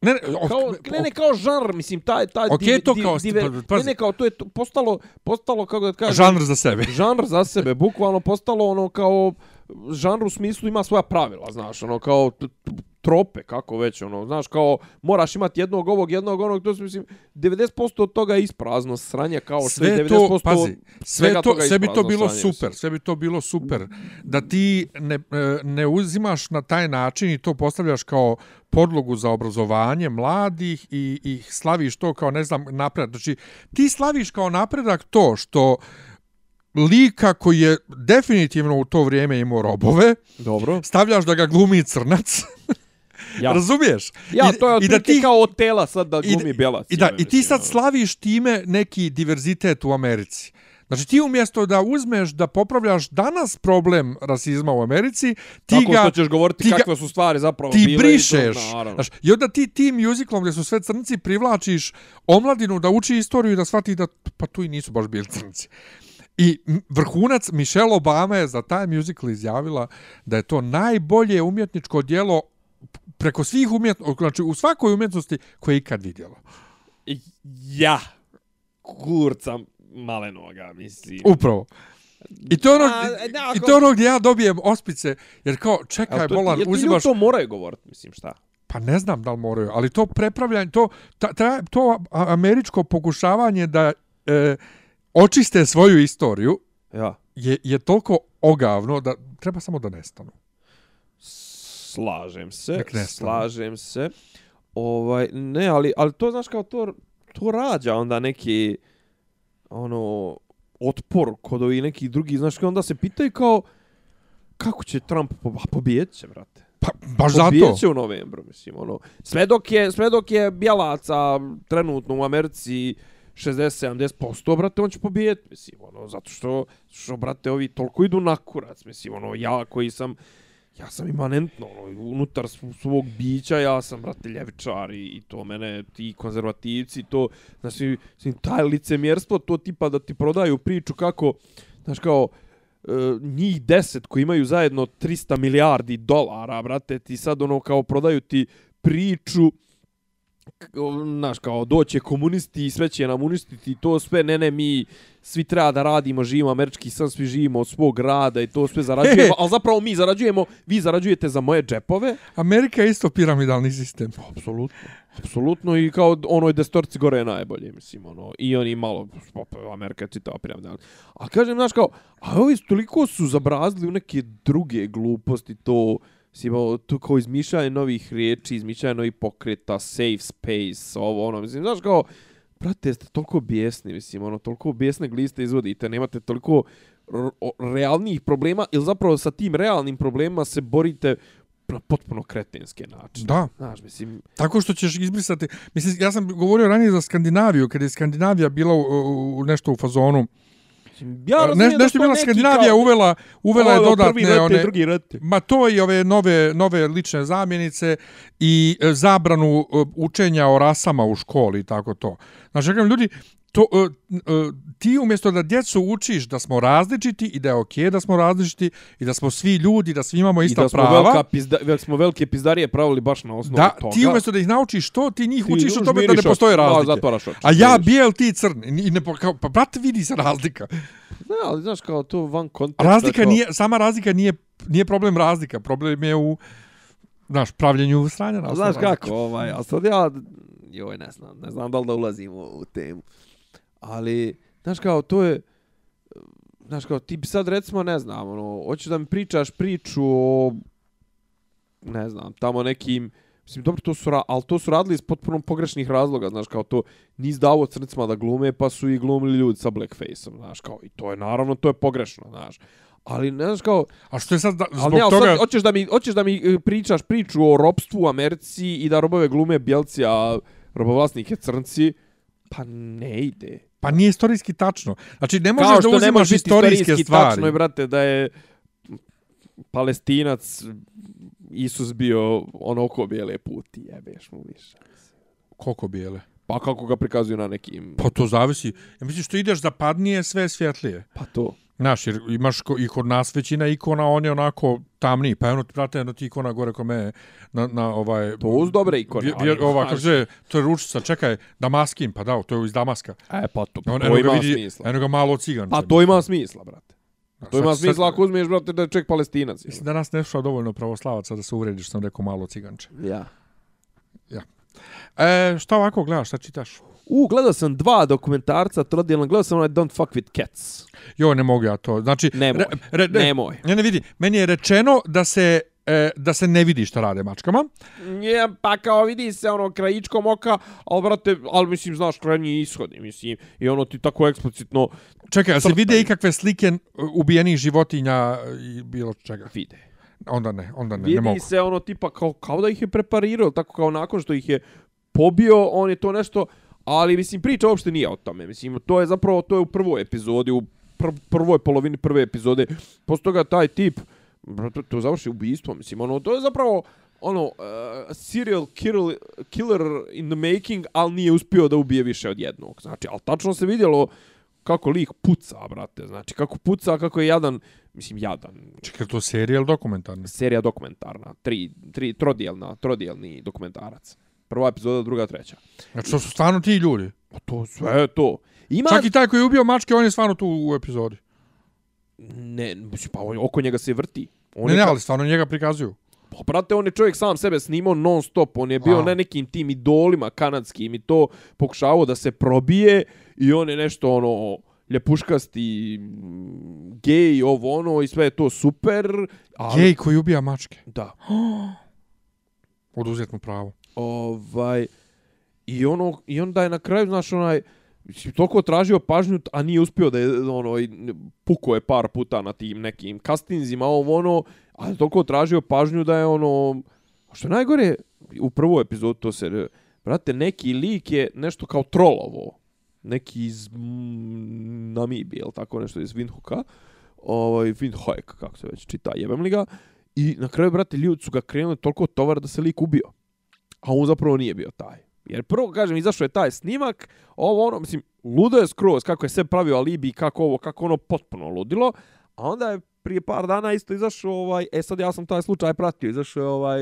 Ne, ne, o- Kao, ne, ne, kao žanr, mislim, taj, taj... Okej, to kao- diver, pa- ne, pazi. ne, kao, to je to postalo, postalo, kako da kažem... žanr za sebe. žanr za sebe, bukvalno postalo ono kao žanr u smislu ima svoja pravila, znaš, ono kao trope, kako već, ono, znaš, kao moraš imati jednog ovog, jednog onog, to su, mislim, 90% od toga je isprazno sranje, kao što sve je to, 90% pazi, sve svega to, toga sve bi to bilo sranje, super, sve bi to bilo super, da ti ne, e, ne uzimaš na taj način i to postavljaš kao podlogu za obrazovanje mladih i, i slaviš to kao, ne znam, napredak. Znači, ti slaviš kao napredak to što lika koji je definitivno u to vrijeme imao robove, Dobro. stavljaš da ga glumi crnac, Ja, razumiješ? ja I- to je i da otprilike ti- kao od tela sad da I glumi bjelac. I da, i ti sad ono. slaviš time neki diverzitet u Americi. Znači ti umjesto da uzmeš da popravljaš danas problem rasizma u Americi, ti Tako ga što ćeš govoriti ti ga- kakve su stvari zapravo ti bile i to, brišeš. naravno. Znaš, I onda ti tim musicalom gdje su sve crnci privlačiš omladinu da uči istoriju i da shvati da pa tu i nisu baš bili crnci. I vrhunac Michelle Obama je za taj musical izjavila da je to najbolje umjetničko dijelo preko svih umjetnosti, znači u svakoj umjetnosti koje je ikad vidjelo. Ja, kurca malenoga, mislim. Upravo. I to ono, A, da, i ako- to je ono gdje ja dobijem ospice, jer kao, čekaj, Jel to, bolan, jel ti uzimaš... to moraju govoriti, mislim, šta? Pa ne znam da li moraju, ali to prepravljanje, to, ta, ta, to američko pokušavanje da e, očiste svoju istoriju Ja. je, je toliko ogavno da treba samo da nestanu. Slažem se, slažem se. Ovaj, ne, ali, ali to, znaš, kao to, to rađa onda neki, ono, otpor kod ovih nekih drugih, znaš, onda se pitaju kao, kako će Trump, po, a pobijet će, brate. Pa baš zato. Pobijet će u novembru, mislim, ono. Sve dok je, sve dok je bjelaca trenutno u Americi 60-70%, brate, on će pobijet, mislim, ono, zato što, što, brate, ovi toliko idu na kurac, mislim, ono, ja koji sam, ja sam imanentno, ono, unutar svog bića, ja sam, brate, ljevičar i, i to mene, ti konzervativci, to, znači, mislim, taj licemjerstvo, to tipa da ti prodaju priču kako, znaš, kao, e, njih deset koji imaju zajedno 300 milijardi dolara, brate, ti sad ono kao prodaju ti priču znaš, kao doće komunisti i sve će nam uništiti i to sve, ne, ne, mi svi treba da radimo, živimo američki san, svi živimo od svog rada i to sve zarađujemo, ali zapravo mi zarađujemo, vi zarađujete za moje džepove. Amerika je isto piramidalni sistem. Apsolutno. Apsolutno i kao onoj destorci gore je najbolje, mislim, ono, i oni malo, pa, Amerika je čitava piramida. A kažem, znaš, kao, a ovi toliko su zabrazili u neke druge gluposti, to, mislim, tu kao izmišljanje novih riječi, izmišljanje novih pokreta, safe space, ovo, ono, mislim, znaš, kao, brate, ste toliko bijesni, mislim, ono, toliko bijesne gliste izvodite, nemate toliko r- o- realnijih problema, ili zapravo sa tim realnim problemima se borite na potpuno kretenske načine. Da, Znaš, mislim, tako što ćeš izbrisati. Mislim, ja sam govorio ranije za Skandinaviju, kada je Skandinavija bila u, u, u nešto u fazonu. Ja ne, razumijem nešto je bila Skandinavija kao- uvela, uvela je dodatne prvi one... drugi rat. Ma to i ove nove, nove lične zamjenice i e, zabranu e, učenja o rasama u školi i tako to. Znači, kažem, ljudi, to, e, e, ti umjesto da djecu učiš da smo različiti i da je okej da smo različiti i da smo svi ljudi, da svi imamo I ista da smo, prava, velika pizda, da smo velike pizdarije pravili baš na osnovu da, toga. ti umjesto da ih naučiš to, ti njih Ti učiš o tome da ne postoje. Da, razlike. zatvaraš oči. A ja bijel, ti crn. I ne, kao, pa brate, vidi se razlika. Ne, ali znaš kao to van konteksta. Razlika kao, nije, sama razlika nije, nije problem razlika. Problem je u, znaš, pravljenju sranja. na znaš razlike. kako, ovaj, a sad ja, joj, ne znam, ne znam da li da ulazim u, u temu. Ali, znaš kao, to je, znaš kao, ti bi sad recimo, ne znam, ono, hoćeš da mi pričaš priču o, ne znam, tamo nekim, mislim, dobro, to su, ali to su radili iz potpuno pogrešnih razloga, znaš, kao to, niz davo crncima da glume, pa su i glumili ljudi sa blackface-om, znaš, kao, i to je, naravno, to je pogrešno, znaš. Ali, ne znaš, kao, A što je sad, da, Ali zbog ne, ali toga... sad hoćeš da mi hoćeš da mi e, pričaš priču o ropstvu u Americi i da robove glume bjelci, a robovlasnike crnci, pa ne ide. Pa nije istorijski tačno. Znači, ne možeš Kao da što uzimaš može biti istorijske istorijski stvari. tačno je, brate, da je palestinac Isus bio ono oko bijele puti, jebeš mu više. Koliko bijele? Pa kako ga prikazuju na nekim... Pa to zavisi. Ja mislim što ideš zapadnije, sve je svjetlije. Pa to. Znaš, jer imaš ko, i kod nas većina ikona, on je onako tamniji. Pa eno, brate, jedno ti ikona gore kod mene na, na ovaj... To uz dobre ikone. Vje, ova, zove, to je ručica, čekaj, Damaskin, pa da, to je iz Damaska. E, pa to, On, to ima vidi, smisla. eno ga malo cigan. Pa to ima smisla, brate. To Sad- ima sad- smisla ako uzmeš, brate, da je čovjek palestinac. Mislim da nas ne sluša dovoljno pravoslavaca da se uvrediš, sam rekao malo ciganče. Ja. E, šta ovako gledaš, šta čitaš? U, gledao sam dva dokumentarca, trodijelno, gledao sam onaj Don't Fuck With Cats. Jo, ne mogu ja to. Znači, Nemoj, re, re, nemoj. Ne, ne vidi, meni je rečeno da se e, da se ne vidi šta rade mačkama. Je, pa kao vidi se ono krajičkom oka, ali brate, ali mislim, znaš, krajnji ishodi, mislim, i ono ti tako eksplicitno Čekaj, a se vide ikakve slike e, ubijenih životinja i bilo čega? vide. Onda ne, onda ne, ne Vidi mogu. se ono tipa kao, kao da ih je preparirao, tako kao nakon što ih je pobio, on je to nešto, ali mislim priča uopšte nije o tome. Mislim to je zapravo to je u prvoj epizodi, u pr prvoj polovini prve epizode. Posle toga taj tip brate, to završi ubistvom, mislim ono to je zapravo ono uh, serial killer, killer in the making, ali nije uspio da ubije više od jednog. Znači, ali tačno se vidjelo kako lik puca, brate. Znači, kako puca, kako je jadan, mislim, jadan, Čekaj, to je serija ili dokumentarna? serija dokumentarna, tri, tri, trodijelna, trodijelni dokumentarac. Prva epizoda, druga, treća. Znači, to su stvarno ti ljudi. Pa to sve je to. Ima... Čak i taj koji je ubio mačke, on je stvarno tu u epizodi. Ne, pa on- oko njega se vrti. On Ne, ne, ka- ali stvarno njega prikazuju. Pa, brate, on je čovjek sam sebe snimao non stop. On je bio A. na nekim tim idolima kanadskim i to pokušavao da se probije i on je nešto ono ljepuškasti, mm, gej, ovo ono i sve je to super. Ali, Gej koji ubija mačke. Da. Oduzet mu pravo. Ovaj, I ono, i onda je na kraju, znaš, onaj, mislim, toliko tražio pažnju, a nije uspio da je, ono, i puko je par puta na tim nekim kastinzima, ovo, ono, ali toliko tražio pažnju da je, ono, što je najgore, u prvoj epizodu to se, brate, neki lik je nešto kao trolovo, neki iz mm, Namibije, ili tako nešto, iz Windhoeka, ovaj, Windhoek, kako se već čita, jebem li ga, i na kraju, brate, ljudi su ga krenuli toliko tovar da se lik ubio a on zapravo nije bio taj. Jer prvo, kažem, izašao je taj snimak, ovo ono, mislim, ludo je skroz kako je sve pravio alibi, kako ovo, kako ono potpuno ludilo, a onda je prije par dana isto izašao ovaj, e sad ja sam taj slučaj pratio, izašao je ovaj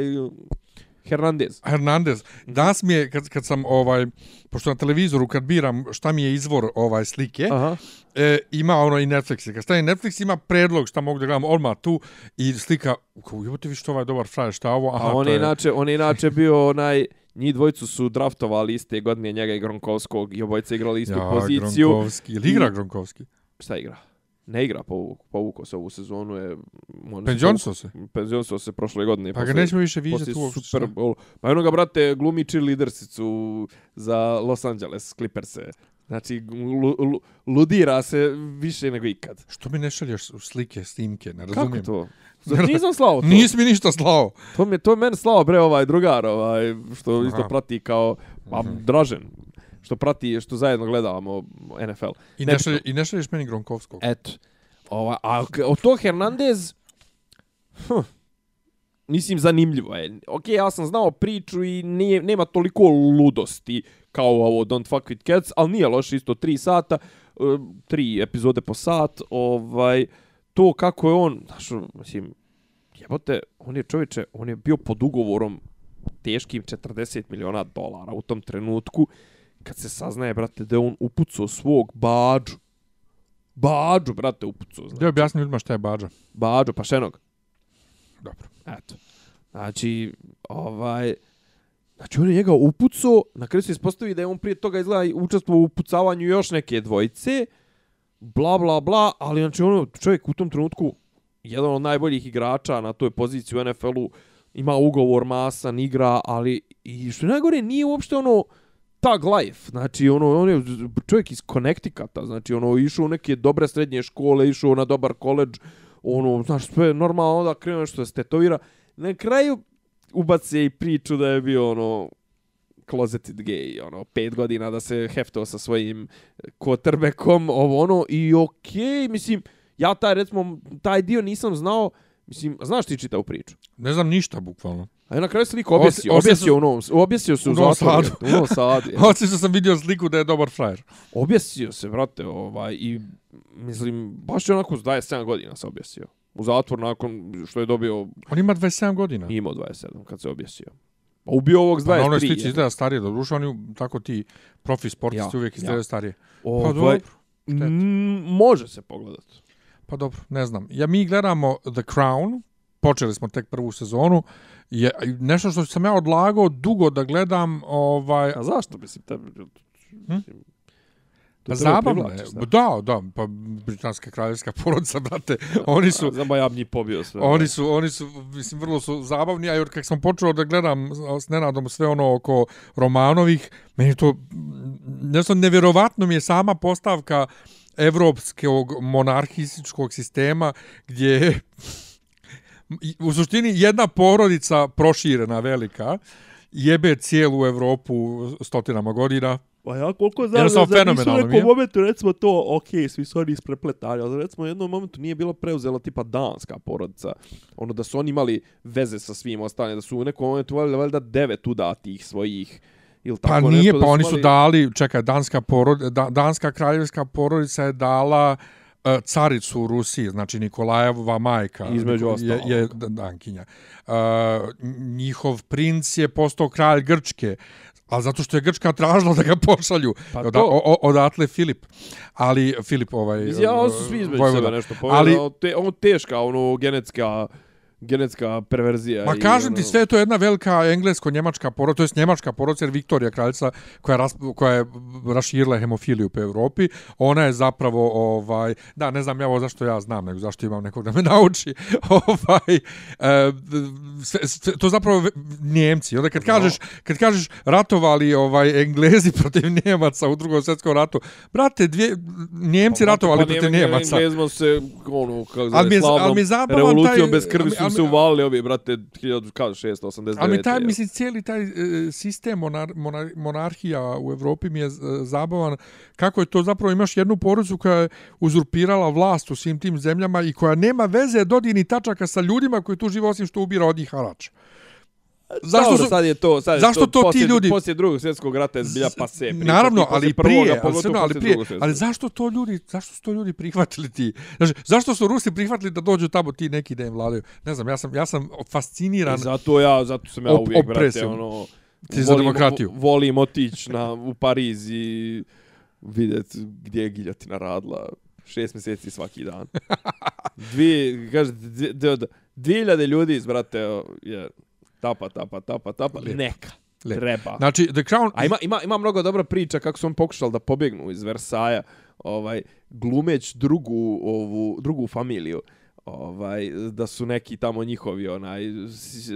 Hernandez. Hernandez. Danas mi je, kad, kad sam, ovaj, pošto na televizoru kad biram šta mi je izvor ovaj slike, Aha. e, ima ono i Netflix. Kad stane Netflix ima predlog šta mogu da gledam odmah tu i slika, kao, jebote vi što ovaj dobar frajer, šta je ovo? Aha, A on to je inače, on je inače bio onaj, njih dvojicu su draftovali iste godine njega i Gronkovskog i obojice igrali istu ja, poziciju. Gronkovski. Ili igra Gronkovski? Šta igra? Ne igra, povuko se ovu sezonu. Je, on Penzionso se. Penzionso se prošle godine. Pa ga posle- nećemo više vidjeti uopšte. Super Bowl. Pa ono ga, brate, glumi cheerleadersicu za Los Angeles Clippers-e. Znači, lu, lu, ludira se više nego ikad. Što mi ne šalješ slike, snimke, ne Kako razumijem. to? Znači, nisam slao to. Nisi mi ništa slao. To mi je, to je meni slao, bre, ovaj drugar, ovaj, što isto Aha. prati kao, pa, Dražen, što prati, što zajedno gledamo NFL. I Ne šalje, i ne šalješ meni Gronkovskog. Eto. Ova, a od to Hernandez, hm, mislim, zanimljivo je. Ok, ja sam znao priču i nije, nema toliko ludosti kao ovo Don't Fuck With Cats, ali nije loše isto tri sata, e, tri epizode po sat, ovaj, to kako je on, znaš, mislim, jebote, on je čovječe, on je bio pod ugovorom teškim 40 miliona dolara u tom trenutku, kad se saznaje, brate, da je on upucao svog bađu. Bađu, brate, upucao. Znači. Da objasni ljudima šta je bađa. Bađu, pašenog. Dobro. Eto. Znači, ovaj... Znači, on je njega upucao, na kraju se ispostavi da je on prije toga izgleda i učestvovao u upucavanju još neke dvojice, bla, bla, bla, ali znači, ono, čovjek u tom trenutku, jedan od najboljih igrača na toj poziciji u NFL-u, ima ugovor masan, igra, ali i što je najgore, nije uopšte ono tag life. Znači, ono, on je čovjek iz Connecticuta, znači, ono, išao u neke dobre srednje škole, išao na dobar koleđ, ono, znaš, sve normalno, onda krenuo nešto da se tetovira. Na kraju ubace i priču da je bio, ono, closeted gay, ono, pet godina da se heftao sa svojim kotrbekom, ovo, ono, i okej, okay, mislim, ja taj, recimo, taj dio nisam znao, mislim, znaš ti čitavu priču? Ne znam ništa, bukvalno. A na kraju sliku objesio, Osim- osim objesio što- u Novom, objesio se u, U Novom Sadu. u Novom Sadu. Osim što sam vidio sliku da je dobar frajer. Objesio se, brate, ovaj, i mislim, baš je onako s 27 godina se objesio. U zatvor nakon što je dobio, On ima 27 godina. imao 27 kad se objesio. Pa ubio ovog s Pa na 23. onoj slici je. izgleda starije, do duše oni tako ti profi sportisti Ja, uvijek ja. izgledaju starije. Pa Ovaj, dobro, može se pogledat. pa dobro, ne znam. Ja mi gledamo The Crown, počeli smo tek prvu sezonu, je nešto što sam ja odlagao dugo da gledam, ovaj, A zašto, mislim, tebi... Hm? Pa tebe zabavno je. Da, da, pa britanska kraljevska porodica, brate, oni su, Znam, ja bi njih pobio sve. Oni su, oni su, mislim, vrlo su zabavni, a jer kako sam počeo da gledam s Nenadom sve ono oko Romanovih, meni to, nešto nevjerovatno mi je sama postavka evropskog monarhističkog sistema gdje u suštini jedna porodica proširena velika jebe cijelu Evropu stotinama godina. Pa ja koliko znam, nisu u fenomenalno mi nekom momentu, recimo to, ok, svi su oni isprepletali, ali recimo u jednom momentu nije bilo preuzela tipa danska porodica. Ono da su oni imali veze sa svim ostalim, da su u nekom momentu valjda, valjda devet udatih svojih ili tako Pa nešto, nije, da pa oni su dali, čekaj, danska, porod, da, danska kraljevska porodica je dala uh, caricu u Rusiji, znači Nikolajeva majka. Između je, ostalog. je d- dankinja. Uh, njihov princ je postao kralj Grčke, ali zato što je Grčka tražila da ga pošalju. Pa Oda, to. o, odatle Filip. Ali Filip ovaj... Ja, su svi između sebe nešto Ali- povedali, te, ono teška, ono genetska, genetska perverzija. Ma i kažem ono, ti, sve je to jedna velika englesko-njemačka porodica, to jest njemačka porodica, jer Viktorija kraljica koja, je ras, koja je raširila hemofiliju po Evropi, ona je zapravo, ovaj, da, ne znam ja ovo zašto ja znam, nego zašto imam nekog da me nauči, ovaj, e, sve, sve, to zapravo Njemci. Onda kad kažeš, kad kažeš ratovali ovaj Englezi protiv Njemaca u drugom svjetskom ratu, brate, dvije, Njemci Pa, ratovali pa protiv Njemaca. Englezima se, ono, kako je- slavnom je revolucijom taj- bez krvi ali- su se uvalili ovi, brate, 1689. Ali mi taj, mislim, cijeli taj e, sistem monar, monar, monarhija u Evropi mi je e, zabavan. Kako je to zapravo, imaš jednu porodicu koja je uzurpirala vlast u svim tim zemljama i koja nema veze dodini tačaka sa ljudima koji tu žive osim što ubira od njih harač. Zašto Dobro, su, sad je to, sad je zašto to ti poslije, ljudi- Poslije drugog svjetskog rata je zbilja pase. priča, Naravno, ali prvoga, prije, ali, pogotovo sve, ali prije, ali zašto to ljudi, zašto su to ljudi prihvatili ti? Znači, zašto su Rusi prihvatili da dođu tamo ti neki da im vladaju? Ne znam, ja sam, ja sam fasciniran. I zato ja, zato sam ja Op- uvijek, brate, opresijom. ono... Ti za demokratiju. vo- Volim otići na, u Pariz i vidjet gdje je giljotina radila šest mjeseci svaki dan. Dvije, kaže, dvije, dvije, dvije hiljade ljudi, brate, je tapa, tapa, tapa, tapa, Lijepo. neka, Lijepo. treba. Znači, The Crown... A ima, ima, ima mnogo dobra priča kako su on pokušali da pobjegnu iz Versaja, ovaj, glumeć drugu, ovu, drugu familiju ovaj da su neki tamo njihovi onaj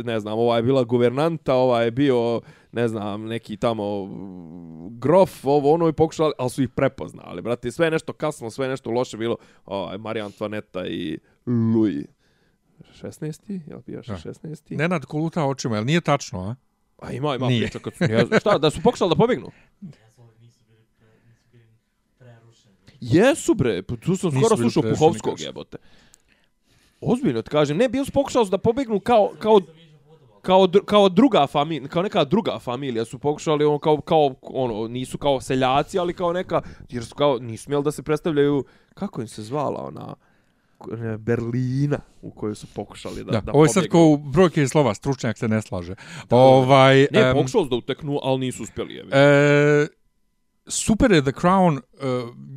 ne znam ova je bila guvernanta ova je bio ne znam neki tamo grof ovo ono i pokušali ali su ih prepoznali brate sve je nešto kasno sve je nešto loše bilo ovaj Marija Antoaneta i Louis 16. Jel bio Da. 16. Nenad koluta očima, jel nije tačno, a? A ima, ima Nije. priča kad su... Ja, šta, da su pokušali da pobjegnu? Jesu bre, pa tu sam skoro slušao Puhovskog jebote. Ozbiljno ti kažem, ne, bili su pokušali da pobjegnu kao, kao, kao, kao druga familija, kao neka druga familija su pokušali ono kao, kao ono, nisu kao seljaci, ali kao neka, jer su kao, nisu smjeli da se predstavljaju, kako im se zvala ona, Berlina u kojoj su pokušali da, Da, da, ovo je sad pobjegnu. ko u brojke i slova, stručnjak se ne slaže. Ovaj, Ne, em, pokušali su da uteknu, ali nisu uspjeli. Je. E, super je The Crown, e,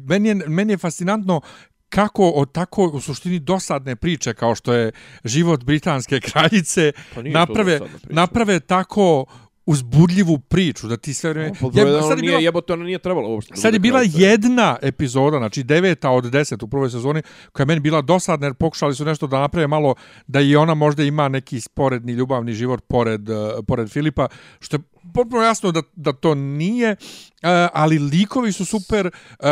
meni, je, meni je fascinantno kako od tako u suštini dosadne priče kao što je život britanske kraljice Pa nije naprave, naprave tako uzbudljivu priču da ti sve vrijeme... Pa, Ja, ja, sad je bila, nije, jebote, ona nije trebala uopšte. sad je bila kraljica. jedna epizoda, znači deveta od deset u prvoj sezoni, koja je meni bila dosadna jer pokušali su nešto da naprave malo da i ona možda ima neki sporedni ljubavni život pored, uh, pored Filipa, što je potpuno jasno da, da to nije, uh, ali likovi su super, uh,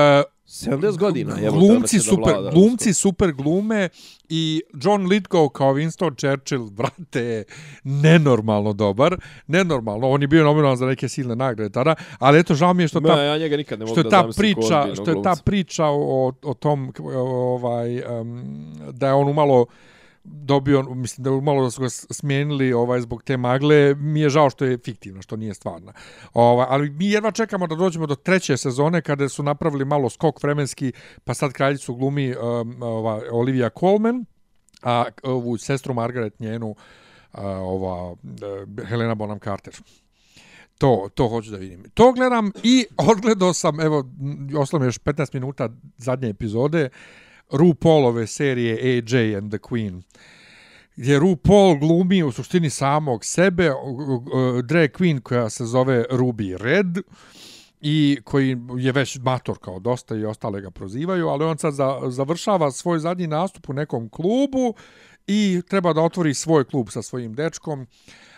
70 godina, ona glumci super, vlada, glumci super glume i John Lithgow kao Winston Churchill, brate, je nenormalno dobar, nenormalno, on je bio nominovan za neke silne nagrade tada, ali eto, žao mi je što Ma, ta ja njega nikad ne mogu što da ta priča, što je ta priča o, o tom ovaj um, da je on umalo dobio, mislim da malo da su ga smijenili ovaj, zbog te magle, mi je žao što je fiktivna, što nije stvarna. Ovaj, ali mi jedva čekamo da dođemo do treće sezone kada su napravili malo skok vremenski, pa sad kraljicu glumi um, ova, Olivia Colman, a ovu sestru Margaret njenu a, ova eh, Helena Bonham Carter. To, to hoću da vidim. To gledam i odgledao sam, evo, ostalo mi još 15 minuta zadnje epizode, RuPaulove serije AJ and the Queen gdje RuPaul glumi u suštini samog sebe, drag queen koja se zove Ruby Red i koji je već mator kao dosta i ostale ga prozivaju, ali on sad za, završava svoj zadnji nastup u nekom klubu i treba da otvori svoj klub sa svojim dečkom,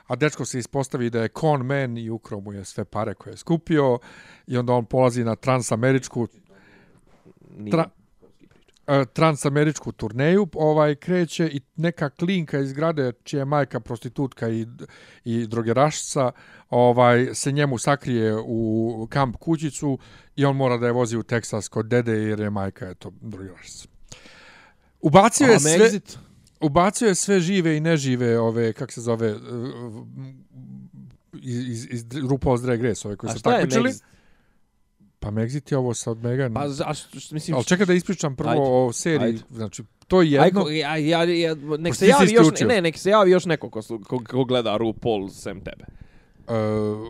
a dečko se ispostavi da je con man i ukro mu je sve pare koje je skupio i onda on polazi na transameričku tra, transameričku turneju ovaj kreće i neka klinka iz grade čija je majka prostitutka i i drogerašica ovaj se njemu sakrije u kamp kućicu i on mora da je vozi u Teksas kod dede jer je majka eto drogerašica. Ubacio je sve ubacio je sve žive i nežive ove kako se zove iz iz, iz RuPaul's Drag Race ove koji su takmičili. Megxit? Pa Megxit je ovo sa od Megan. Pa, a što, mislim... Ali čekaj da ispričam prvo Ajde, o seriji. ajde. Znači, to je jedno. Ajko, ja, ja, ja, nek se javi još, ne, nek se javi još neko ko, ko, ko gleda RuPaul sem tebe. Uh,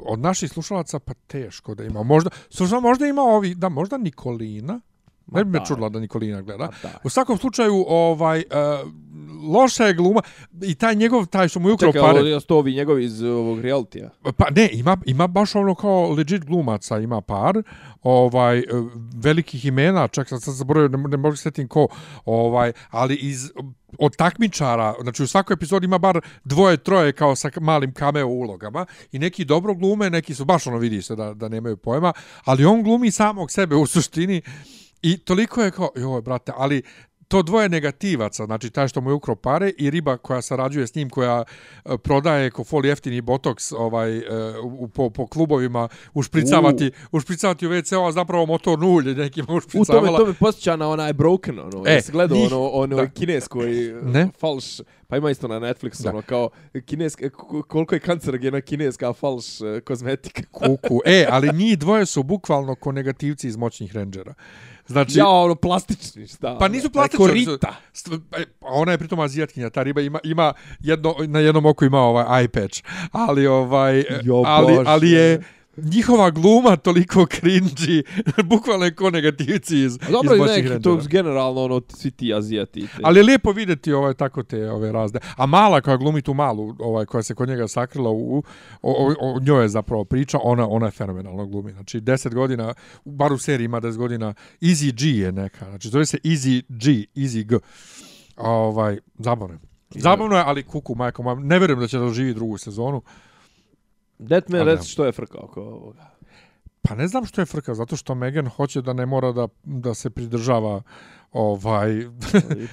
od naših slušalaca pa teško da ima. Možda, slušaj, možda ima ovi, da, možda Nikolina. Ne bi me da. čudila da Nikolina gleda. Pa. U svakom slučaju, ovaj, uh, loša je gluma i taj njegov, taj što mu je ukrao Čekaj, pare. ovo to ovi njegovi iz ovog realitija. Pa ne, ima, ima baš ono kao legit glumaca, ima par, ovaj, e, velikih imena, čak sad sam zaboravio, ne, ne mogu se sjetim ko, ovaj, ali iz, od takmičara, znači u svakoj epizodi ima bar dvoje, troje kao sa malim cameo ulogama i neki dobro glume, neki su baš ono vidi se da, da nemaju pojma, ali on glumi samog sebe u suštini i toliko je kao, joj brate, ali to dvoje negativaca, znači taj što mu je ukro pare i riba koja sarađuje s njim, koja e, prodaje ko fol jeftini botoks ovaj, e, u, po, po klubovima, ušpricavati, ušpricavati u WC, a zapravo motorno ulje nekima U tome, ušpricavala. to me posjeća na onaj Broken, ono, E, e, jesi gledao njih- ono, ono da. kineskoj Ne. falš, pa ima isto na Netflixu, Da. ono, kao kineska, koliko je kancerogena kineska falš e, kozmetika. Kuku. E, ali njih dvoje su bukvalno ko negativci iz moćnih rangera. Znači, Ja, ono, plastični, šta? Pa nisu plastični. Ko oni su- Rita. e, Ona je pritom azijatkinja, ta riba ima, ima jedno, na jednom oku ima ovaj eye patch, ali ovaj, Jo, ali, Bože. ali je njihova gluma toliko cringy, bukvalno je ko negativci iz, A dobro, iz ne, moćnih to generalno, ono, svi ti azijati. te- Ali je lijepo vidjeti ovaj tako te ove razde. A mala koja glumi tu malu, ovaj koja se kod njega sakrila u o, o, o njoj je zapravo priča, ona ona je fenomenalno glumi. Znači 10 godina, bar u seriji ima 10 godina, Easy G je neka. Znači zove se Easy G, Easy G. Ovaj je. Zabavno je, ali kuku majko, ne vjerujem da će doživjeti drugu sezonu. Ne. reci što je frka oko ovoga. Pa ne znam što je frka, zato što Megan hoće da ne mora da, da se pridržava ovaj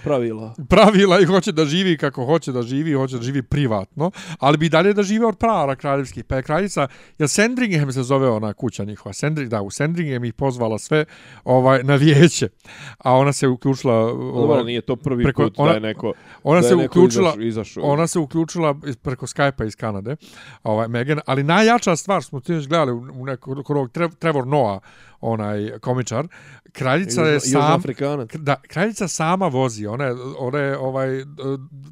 pravila. pravila i hoće da živi kako hoće da živi, hoće da živi privatno, ali bi dalje da žive od prava kraljevskih. Pa je kraljica, jel Sandringham se zove ona kuća njihova, Sandring, da, u Sandringham ih pozvala sve ovaj na vijeće, a ona se uključila, Dobro, ovaj, nije to prvi preko- put ona- da je neko, ona da se je neko uključila, izašao. izašao. ona se uključila preko Skype-a iz Kanade, ovaj, Megan, ali najjača stvar, smo ti gledali u, u nekog, Trevor Noah, onaj komičar, kraljica je Južno- sam, Južnoafrikanac. da, kraljica sama vozi, ona je, ona je ovaj,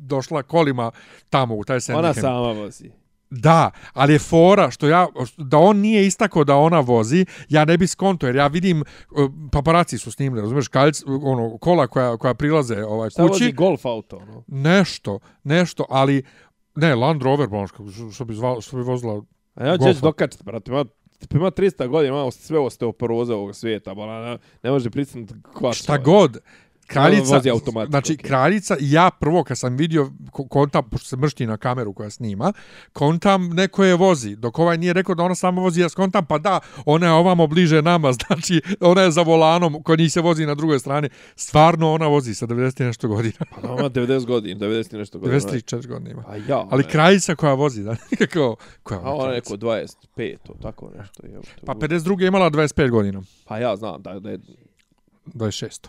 došla kolima tamo u taj Ona Sandringham. sama vozi. Da, ali je fora što ja, da on nije istako da ona vozi, ja ne bi skonto, jer ja vidim, uh, paparaci su snimili, razumiješ, kaljic, ono, kola koja, koja prilaze ovaj, Šta kući, vozi golf auto, no? nešto, nešto, ali, ne, Land Rover, ono, što, bi, zvalo, što bi vozila, A ja ćeš dokačiti, brate, ima, tipa ima 300 godina, ima sve osteoporoza ovog svijeta, bala, ne, ne može pricnuti kvač. šta god, kraljica, vozi automatski, znači okej. kraljica, i ja prvo kad sam vidio, ko- kontam, pošto se mršti na kameru koja snima, kontam neko je vozi, dok ovaj nije rekao da ona sama vozi, ja skontam, pa da, ona je ovamo bliže nama, znači ona je za volanom, kod njih se vozi na drugoj strani, stvarno ona vozi sa 90 i nešto godina, Pa da, ima 90 godina, 90 i nešto godina. 94 godina ima. A ja, Ali kraljica koja vozi, da, kako, koja A ona neko 25, to tako nešto. Je, Pa 52. je imala 25 godina, Pa ja znam da, da je, 26.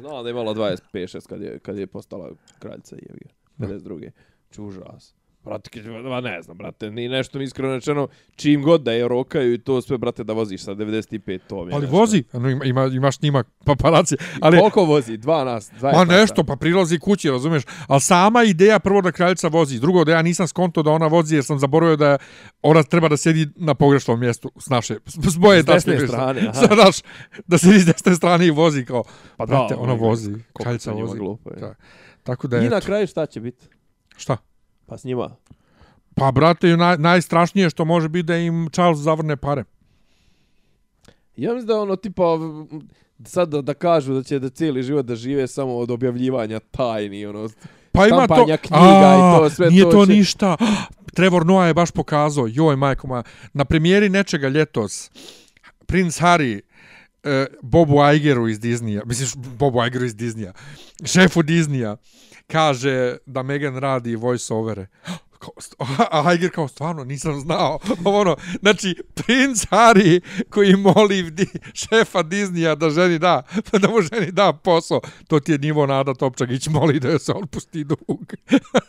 Znam da je imala 25, 6 kad je, kad je postala kraljica Jevge. 52. Čužas. Brate, ma ne znam, brate, ni nešto mi iskreno rečeno, čim god da je rokaju i to sve, brate, da voziš sa 95, to mi je Ali nešto. vozi, ano, ima, ima, imaš snimak paparaci, ali... Koliko vozi? Dva nas, dva Ma nešto, pa prilazi kući, razumiješ? Ali sama ideja prvo da kraljica vozi, drugo da ja nisam skonto da ona vozi jer sam zaboravio da ona treba da sedi na pogrešnom mjestu s naše, s moje S desne tačke strane, aha. Znaš, da sedi s desne strane i vozi kao, Pa brate, da, ona ono, vozi, kraljica vozi. glupo je. Da. Tako da I na kraju šta će biti? šta? Pa s njima. Pa, brate, naj, najstrašnije što može biti da im Charles zavrne pare. Ja mislim da ono tipa sad da, da kažu da će da cijeli život da žive samo od objavljivanja tajni ono Pa ima to, knjiga i to, sve nije to to će- ništa. Trevor Noah je baš pokazao, joj majko moja, na premijeri nečega ljetos, Prince Harry, e, Bobu Igeru iz Disneya, misliš Bobu Igeru iz Disneya, šefu Disneya, kaže da Megan radi voice-overe. A Aiger kao, stvarno, nisam znao. Ono, znači, princ Harry koji moli di, šefa Disneya da ženi da, da mu ženi da posao. To ti je nivo Nada Topčagić moli da joj se on pusti dug.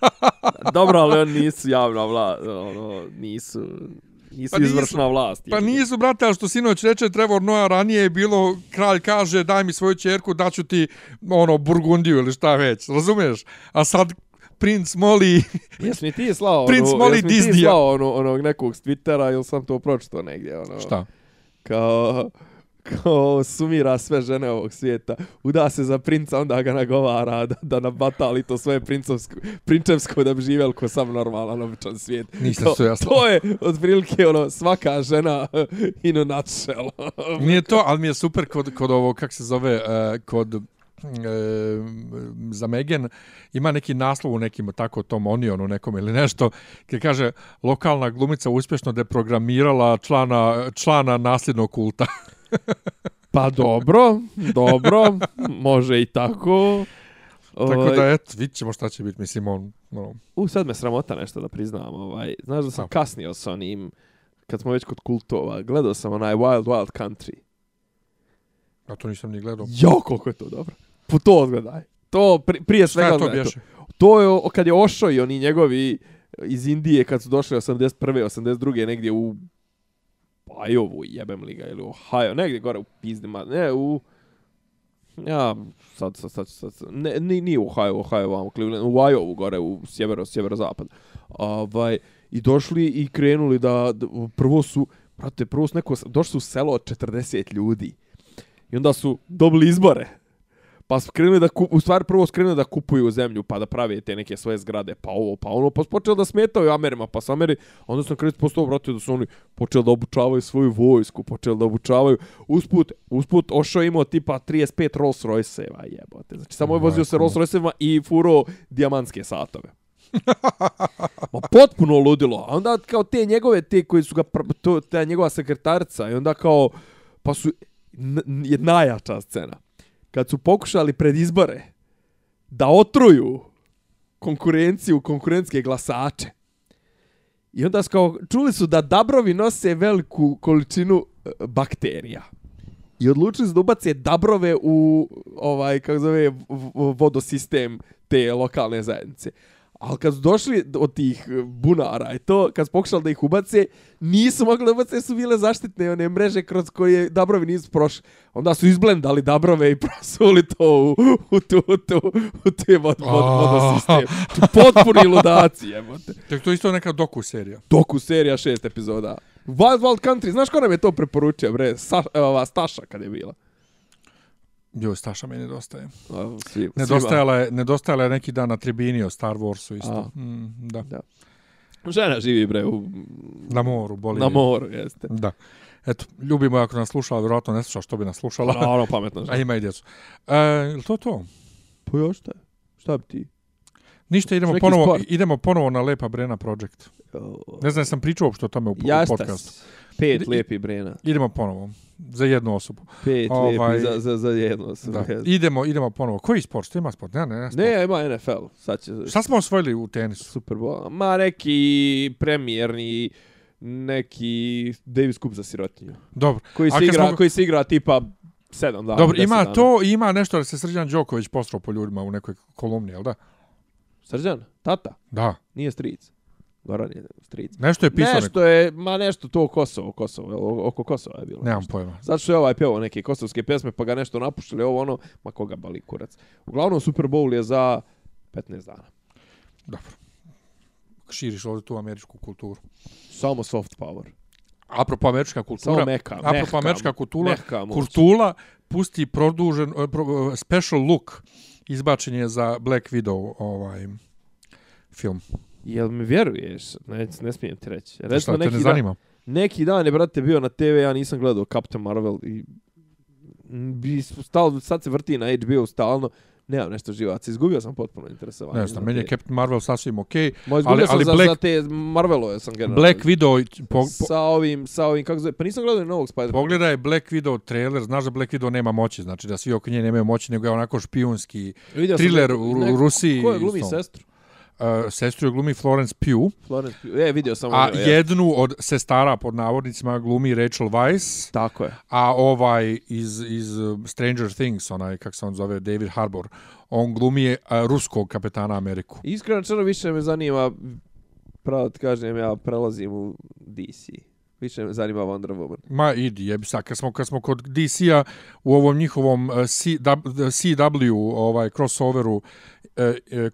Dobro, ali oni nisu javna vlada, ono, nisu, nisu Pa nisu. izvršna vlast. Pa nisu, brate, ali što sinoć reče Trevor Noah, ranije je bilo, kralj kaže, daj mi svoju čerku, daću ti, ono, Burgundiju ili šta već, razumiješ? A sad princ moli, Jesi mi ti slao, Prince ono, moli jesi ti Disneya. slao ono, onog nekog s Twittera ili sam to pročito negdje, ono. šta? Kao, kao sumira sve žene ovog svijeta. Uda se za princa, onda ga nagovara da, da nabatali to svoje princovsko, prinčevsko da bi živjel ko sam normalan običan svijet. Nisam To- jasno. To je otprilike ono, svaka žena in a nutshell. Nije to, ali mi je super kod, kod ovo, kak se zove, uh, kod uh, za Megan ima neki naslov u nekim tako tom Onionu nekom ili nešto gdje kaže lokalna glumica uspješno deprogramirala člana, člana nasljednog kulta. Pa dobro, dobro, može i tako. Tako Ovaj, da, eto, vidit ćemo šta će biti, mislim, on, ono, U, sad me sramota nešto da priznam. Ovaj. Znaš da sam kasnio sa onim, kad smo već kod kultova, gledao sam onaj Wild Wild Country. ja to nisam ni gledao. Jo, koliko je to dobro. Po to odgledaj. To pri, prije Šta svega je to bješe? To je o- kad je Ošo i oni njegovi iz Indije kad su došli 81. 82. negdje u Pa Iowa jebem li ga ili Ohio, negdje gore u pizdima, ne u ja sad sad sad sad, ne ni ni u Ohio, Ohio vamo, Cleveland, u Iowa gore u sjevero sjeverozapad. Ovaj i došli i krenuli da, da prvo su brate, prvo su neko došli su u selo od 40 ljudi. I onda su dobili izbore. Pa su krenuli da kup, u stvari prvo su krenuli da kupuju zemlju, pa da prave te neke svoje zgrade, pa ovo, pa ono, pa počeli da smetaju Amerima, pa su Ameri, onda su na kraju postao, brate, da su oni počeli da obučavaju svoju vojsku, počeli da obučavaju, usput, usput, Ošo imao tipa 35 Rolls Royce-eva, jebote, znači samo je vozio se. Rolls Royce-evima i furo dijamantske satove. Ma potpuno ludilo. A onda kao te njegove, te koji su ga, to, ta njegova sekretarica i onda kao, pa su, n- n- je najjača scena. Kad su pokušali pred izbore da otruju konkurenciju, konkurentske glasače. I onda su kao, čuli su da dabrovi nose veliku količinu e, bakterija. I odlučili su da ubace dabrove u ovaj kako zove vodosistem te lokalne zajednice. Ali kad su došli od tih e, bunara i to, kad su pokušali da ih ubace, nisu mogli da ubace, su bile zaštitne one mreže kroz koje dabrovi nisu prošli. Onda su izblendali dabrove i prosuli to u, u, tu, u, tu, u te vod, vod, vodosistem. Potpuni ludaci, jebote. To je isto neka doku serija. Doku serija šest epizoda. Wild Wild Country, znaš ko nam je to preporučio, bre? Sa, ova Staša kad je bila. Jo, Staša mi nedostaje. A, Svi, Nedostajala je, nedostajala je neki dan na tribini o Star Warsu isto. A. Mm, da. Da. Žena živi, bre, u, Na moru, boli. na moru, jeste. Da. Eto, ljubimo ako nas sluša, ali vjerojatno ne sluša što bi nas slušala. Naravno, pametno A žena. ima i djecu. E, je to to? Pa još šta? Šta bi ti? Ništa, idemo Neki ponovo, sport. idemo ponovo na Lepa Brena Project. Ne znam, sam pričao uopšte o tome u, u Jasta. podcastu. Pet lijepi brena. Idemo ponovo. Za jednu osobu. Pet Ovaj- lijepi za, za, za jedno. Da. Da. Idemo, idemo ponovo. Koji sport? Što ima sport? Ne, ne, ne. Sport. Ne, ima NFL. Sad će Šta smo osvojili u tenisu? Super Bowl. Ma neki premijerni neki Davis Cup za sirotinju. Dobro. Koji se igra, smo- koji se igra tipa 7 dana. Dobro, 10 ima dana. to ima nešto da se Srđan Đoković postrao po ljudima u nekoj kolumni, jel da? Srđan, tata, Da, nije stric. Goran je stric. nešto je pisao Nešto je, ma nešto to Kosovo, Kosovo, oko Kosova je bilo. Nemam nešto. pojma. Zato što je ovaj pjevao neke kosovske pjesme, pa ga nešto napuštili, ovo ono, ma koga bali kurac. Uglavnom, Super Bowl je za 15 dana. Dobro. Širiš ovdje tu američku kulturu. Samo soft power. Apropo američka kultura. Samo meka, Apropo mehka, američka kultura. mehka moć. Kurtula pusti produžen, eh, pro- eh, special look izbačen je za Black Widow ovaj film. Jel mi vjeruješ? Ne, ne smijem ti reći. Šta Recimo, te ne neki dan, zanima? neki dan je, brate, bio na TV, ja nisam gledao Captain Marvel i bi stal, sad se vrti na HBO stalno, nemam nešto živaca, izgubio sam potpuno interesovanje. Ne znam, meni je te- Captain Marvel sasvim okej. Ma izgubio ali- sam ali za, Black- za te Marvelove sam generalno. Black Widow, po, po, Sa ovim, sa ovim, kako zove, pa nisam gledao novog Spider-Man. pogledaj Black Widow trailer, znaš da Black Widow nema moći, znači da svi oko nje nemaju moći, nego je onako špijunski Vidio thriller u, u Rusiji. Ko je glumi sestru? Uh, sestru je glumi Florence Pugh, Florence Pugh. E, vidio sam. a ono, je. jednu od sestara pod navodnicima glumi Rachel Weisz, Tako je. a ovaj iz, iz uh, Stranger Things, onaj, kak se on zove, David Harbour, on glumi je uh, ruskog kapetana Ameriku. Iskreno čeno više me zanima, pravo ti kažem, ja prelazim u DC. Više me zanima Wonder Woman. Ma idi, jebi sad, kad smo, kad smo kod DC-a u ovom njihovom uh, W, CW ovaj, crossoveru uh,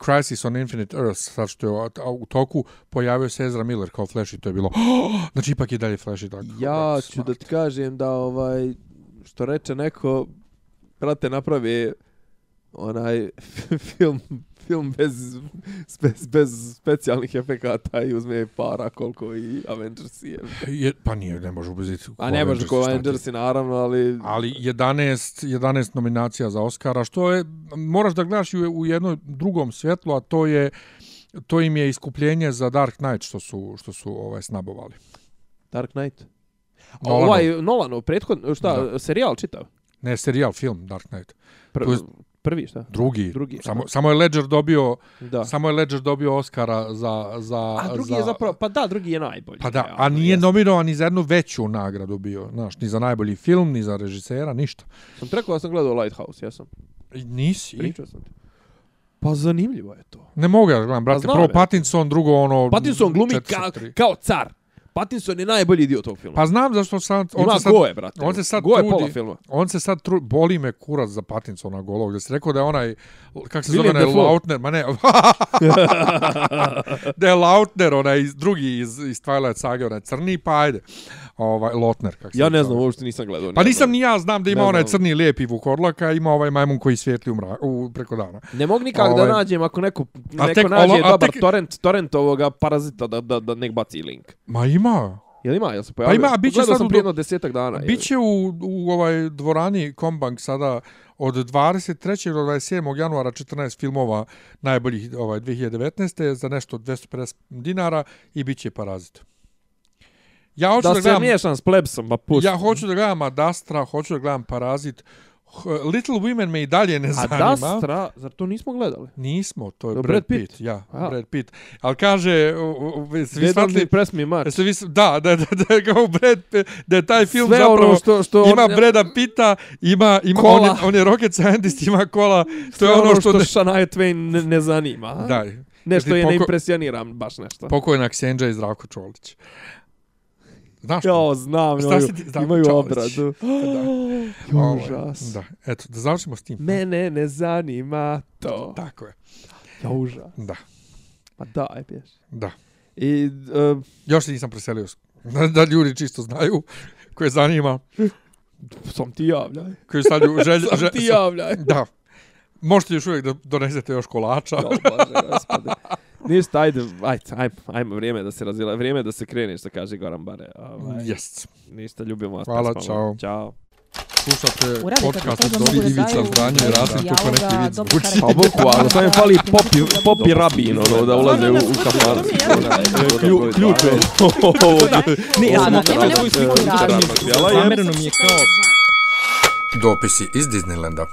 Crisis on Infinite Earth, sad što je u toku, pojavio se Ezra Miller kao Flash i to je bilo, znači ipak je dalje Flash i tako. Ja ću smart. da ti kažem da ovaj što reče neko brate napravi onaj film film bez, bez, bez specijalnih efekata i uzme para koliko i Avengers je. Je, pa nije, ne može ubeziti. A ne može ko Avengersi naravno, ali... Ali 11, 11 nominacija za Oscara, što je, moraš da gledaš u, u jednom drugom svjetlu, a to je to im je iskupljenje za Dark Knight što su što su ovaj snabovali. Dark Knight. A Nolanov. ovaj Nolanov, prethodno, šta, Da. serijal čitav? Ne, serijal, film Dark Knight. Pr To je- prvi, šta? Drugi. Drugi, Samo, samo je Ledger dobio, Da. samo je Ledger dobio Oscara za... za A drugi za, je zapravo, pa da, drugi je najbolji. Pa da, a nije jeste. nominovan ni za jednu veću nagradu bio, znaš, ni za najbolji film, ni za režisera, ništa. Sam ti rekao da sam gledao Lighthouse, jesam. I Nisi. Pričao sam ti. Pa zanimljivo je to. Ne mogu ja da gledam, brate. znam, Prvo. Pattinson, drugo ono... Pattinson glumi četiri ka, kao car. Pattinson je najbolji dio tog filma. Pa znam zašto sad... On Ima se sad, goje, brate. on se sad goje trudi- pola filma. On se sad tru, boli me kurac za Pattinsona golog. Da se rekao da je onaj, kak se zove, onaj. Lautner, ma ne, da je Lautner, onaj iz, drugi iz, iz Twilight Saga, onaj crni, pa ajde. Ovaj, Lautner, kak se Ja ne znam, uopšte nisam gledao. Pa nisam ni ja znam da ima Ne onaj znam. crni lijepi vukorlaka, ima ovaj majmun koji svijetli u, mra, u preko dana. Ne mogu nikako Ovaj- da nađem ako neko, A neko tek nađe ono- a dobar tek- torrent, torrent ovoga parazita da, da, da nek baci link. Ma ima. Jel ima? Jel se pojavio? ima, a bit će Gledao sad sam u jedno desetak dana. Biće u, u ovaj dvorani Kombank sada od 23. do 27. januara 14 filmova najboljih ovaj 2019. za nešto 250 dinara i bit će parazit. Ja hoću Da da, se gledam, miješam s plebsom, pa pusti. ja hoću da gledam Adastra, hoću da gledam Parazit. Little Women me i dalje ne zanima. Dastra, zar to nismo gledali? Nismo, to je To Brad, Brad Pitt. Pitt? Ja, A. Brad Pitt. Ali kaže, svi shvatili, impress me. Jeste vi, da, da, da, da, kao Brad, da je taj film Sve zapravo ono što, što ima on, Breda Pita, ima, ima Kola. on, je, on je rocket scientist, ima kola, to sve je ono što... što ne, Shania Twain ne, ne zanima. a? da, Ne što je Poko- ne impresioniram baš nešto. pokojna Ksenđa i Zdravko Čolić. Znaš Jo, znam, Šta imaju, si ti- Zdravko imaju obradu. Užas. Da, eto, da završimo s tim. Mene ne zanima to. Tako je. Ja, užas. Da, Pa daj, bješ. da. I, uh, Još se nisam preselio. Da, da ljudi čisto znaju koje zanima. sam ti javljaj. Koji stavlju želj, Sam ti javljaj. Da. Možete još uvijek da donesete još kolača. Jo, Bože, gospode. Ništa, ajde, ajde, ajde, ajmo, vrijeme da se razvila, vrijeme da se krene, što kaže Goran Bare. Ovaj, Jest. Ništa, ljubimo vas. Hvala, čao. Ćao. Slušate podcast od da Ivica Zdanje i Rasim kako neki dobro zvuči. Pa bukvalno, samo im fali popi, popi rabin, ono, da ulaze u, u kafan. Klju- Ključ je. Ne, ja sam svoj sliku je. Zamereno mi je kao Dopisi iz Disneylanda.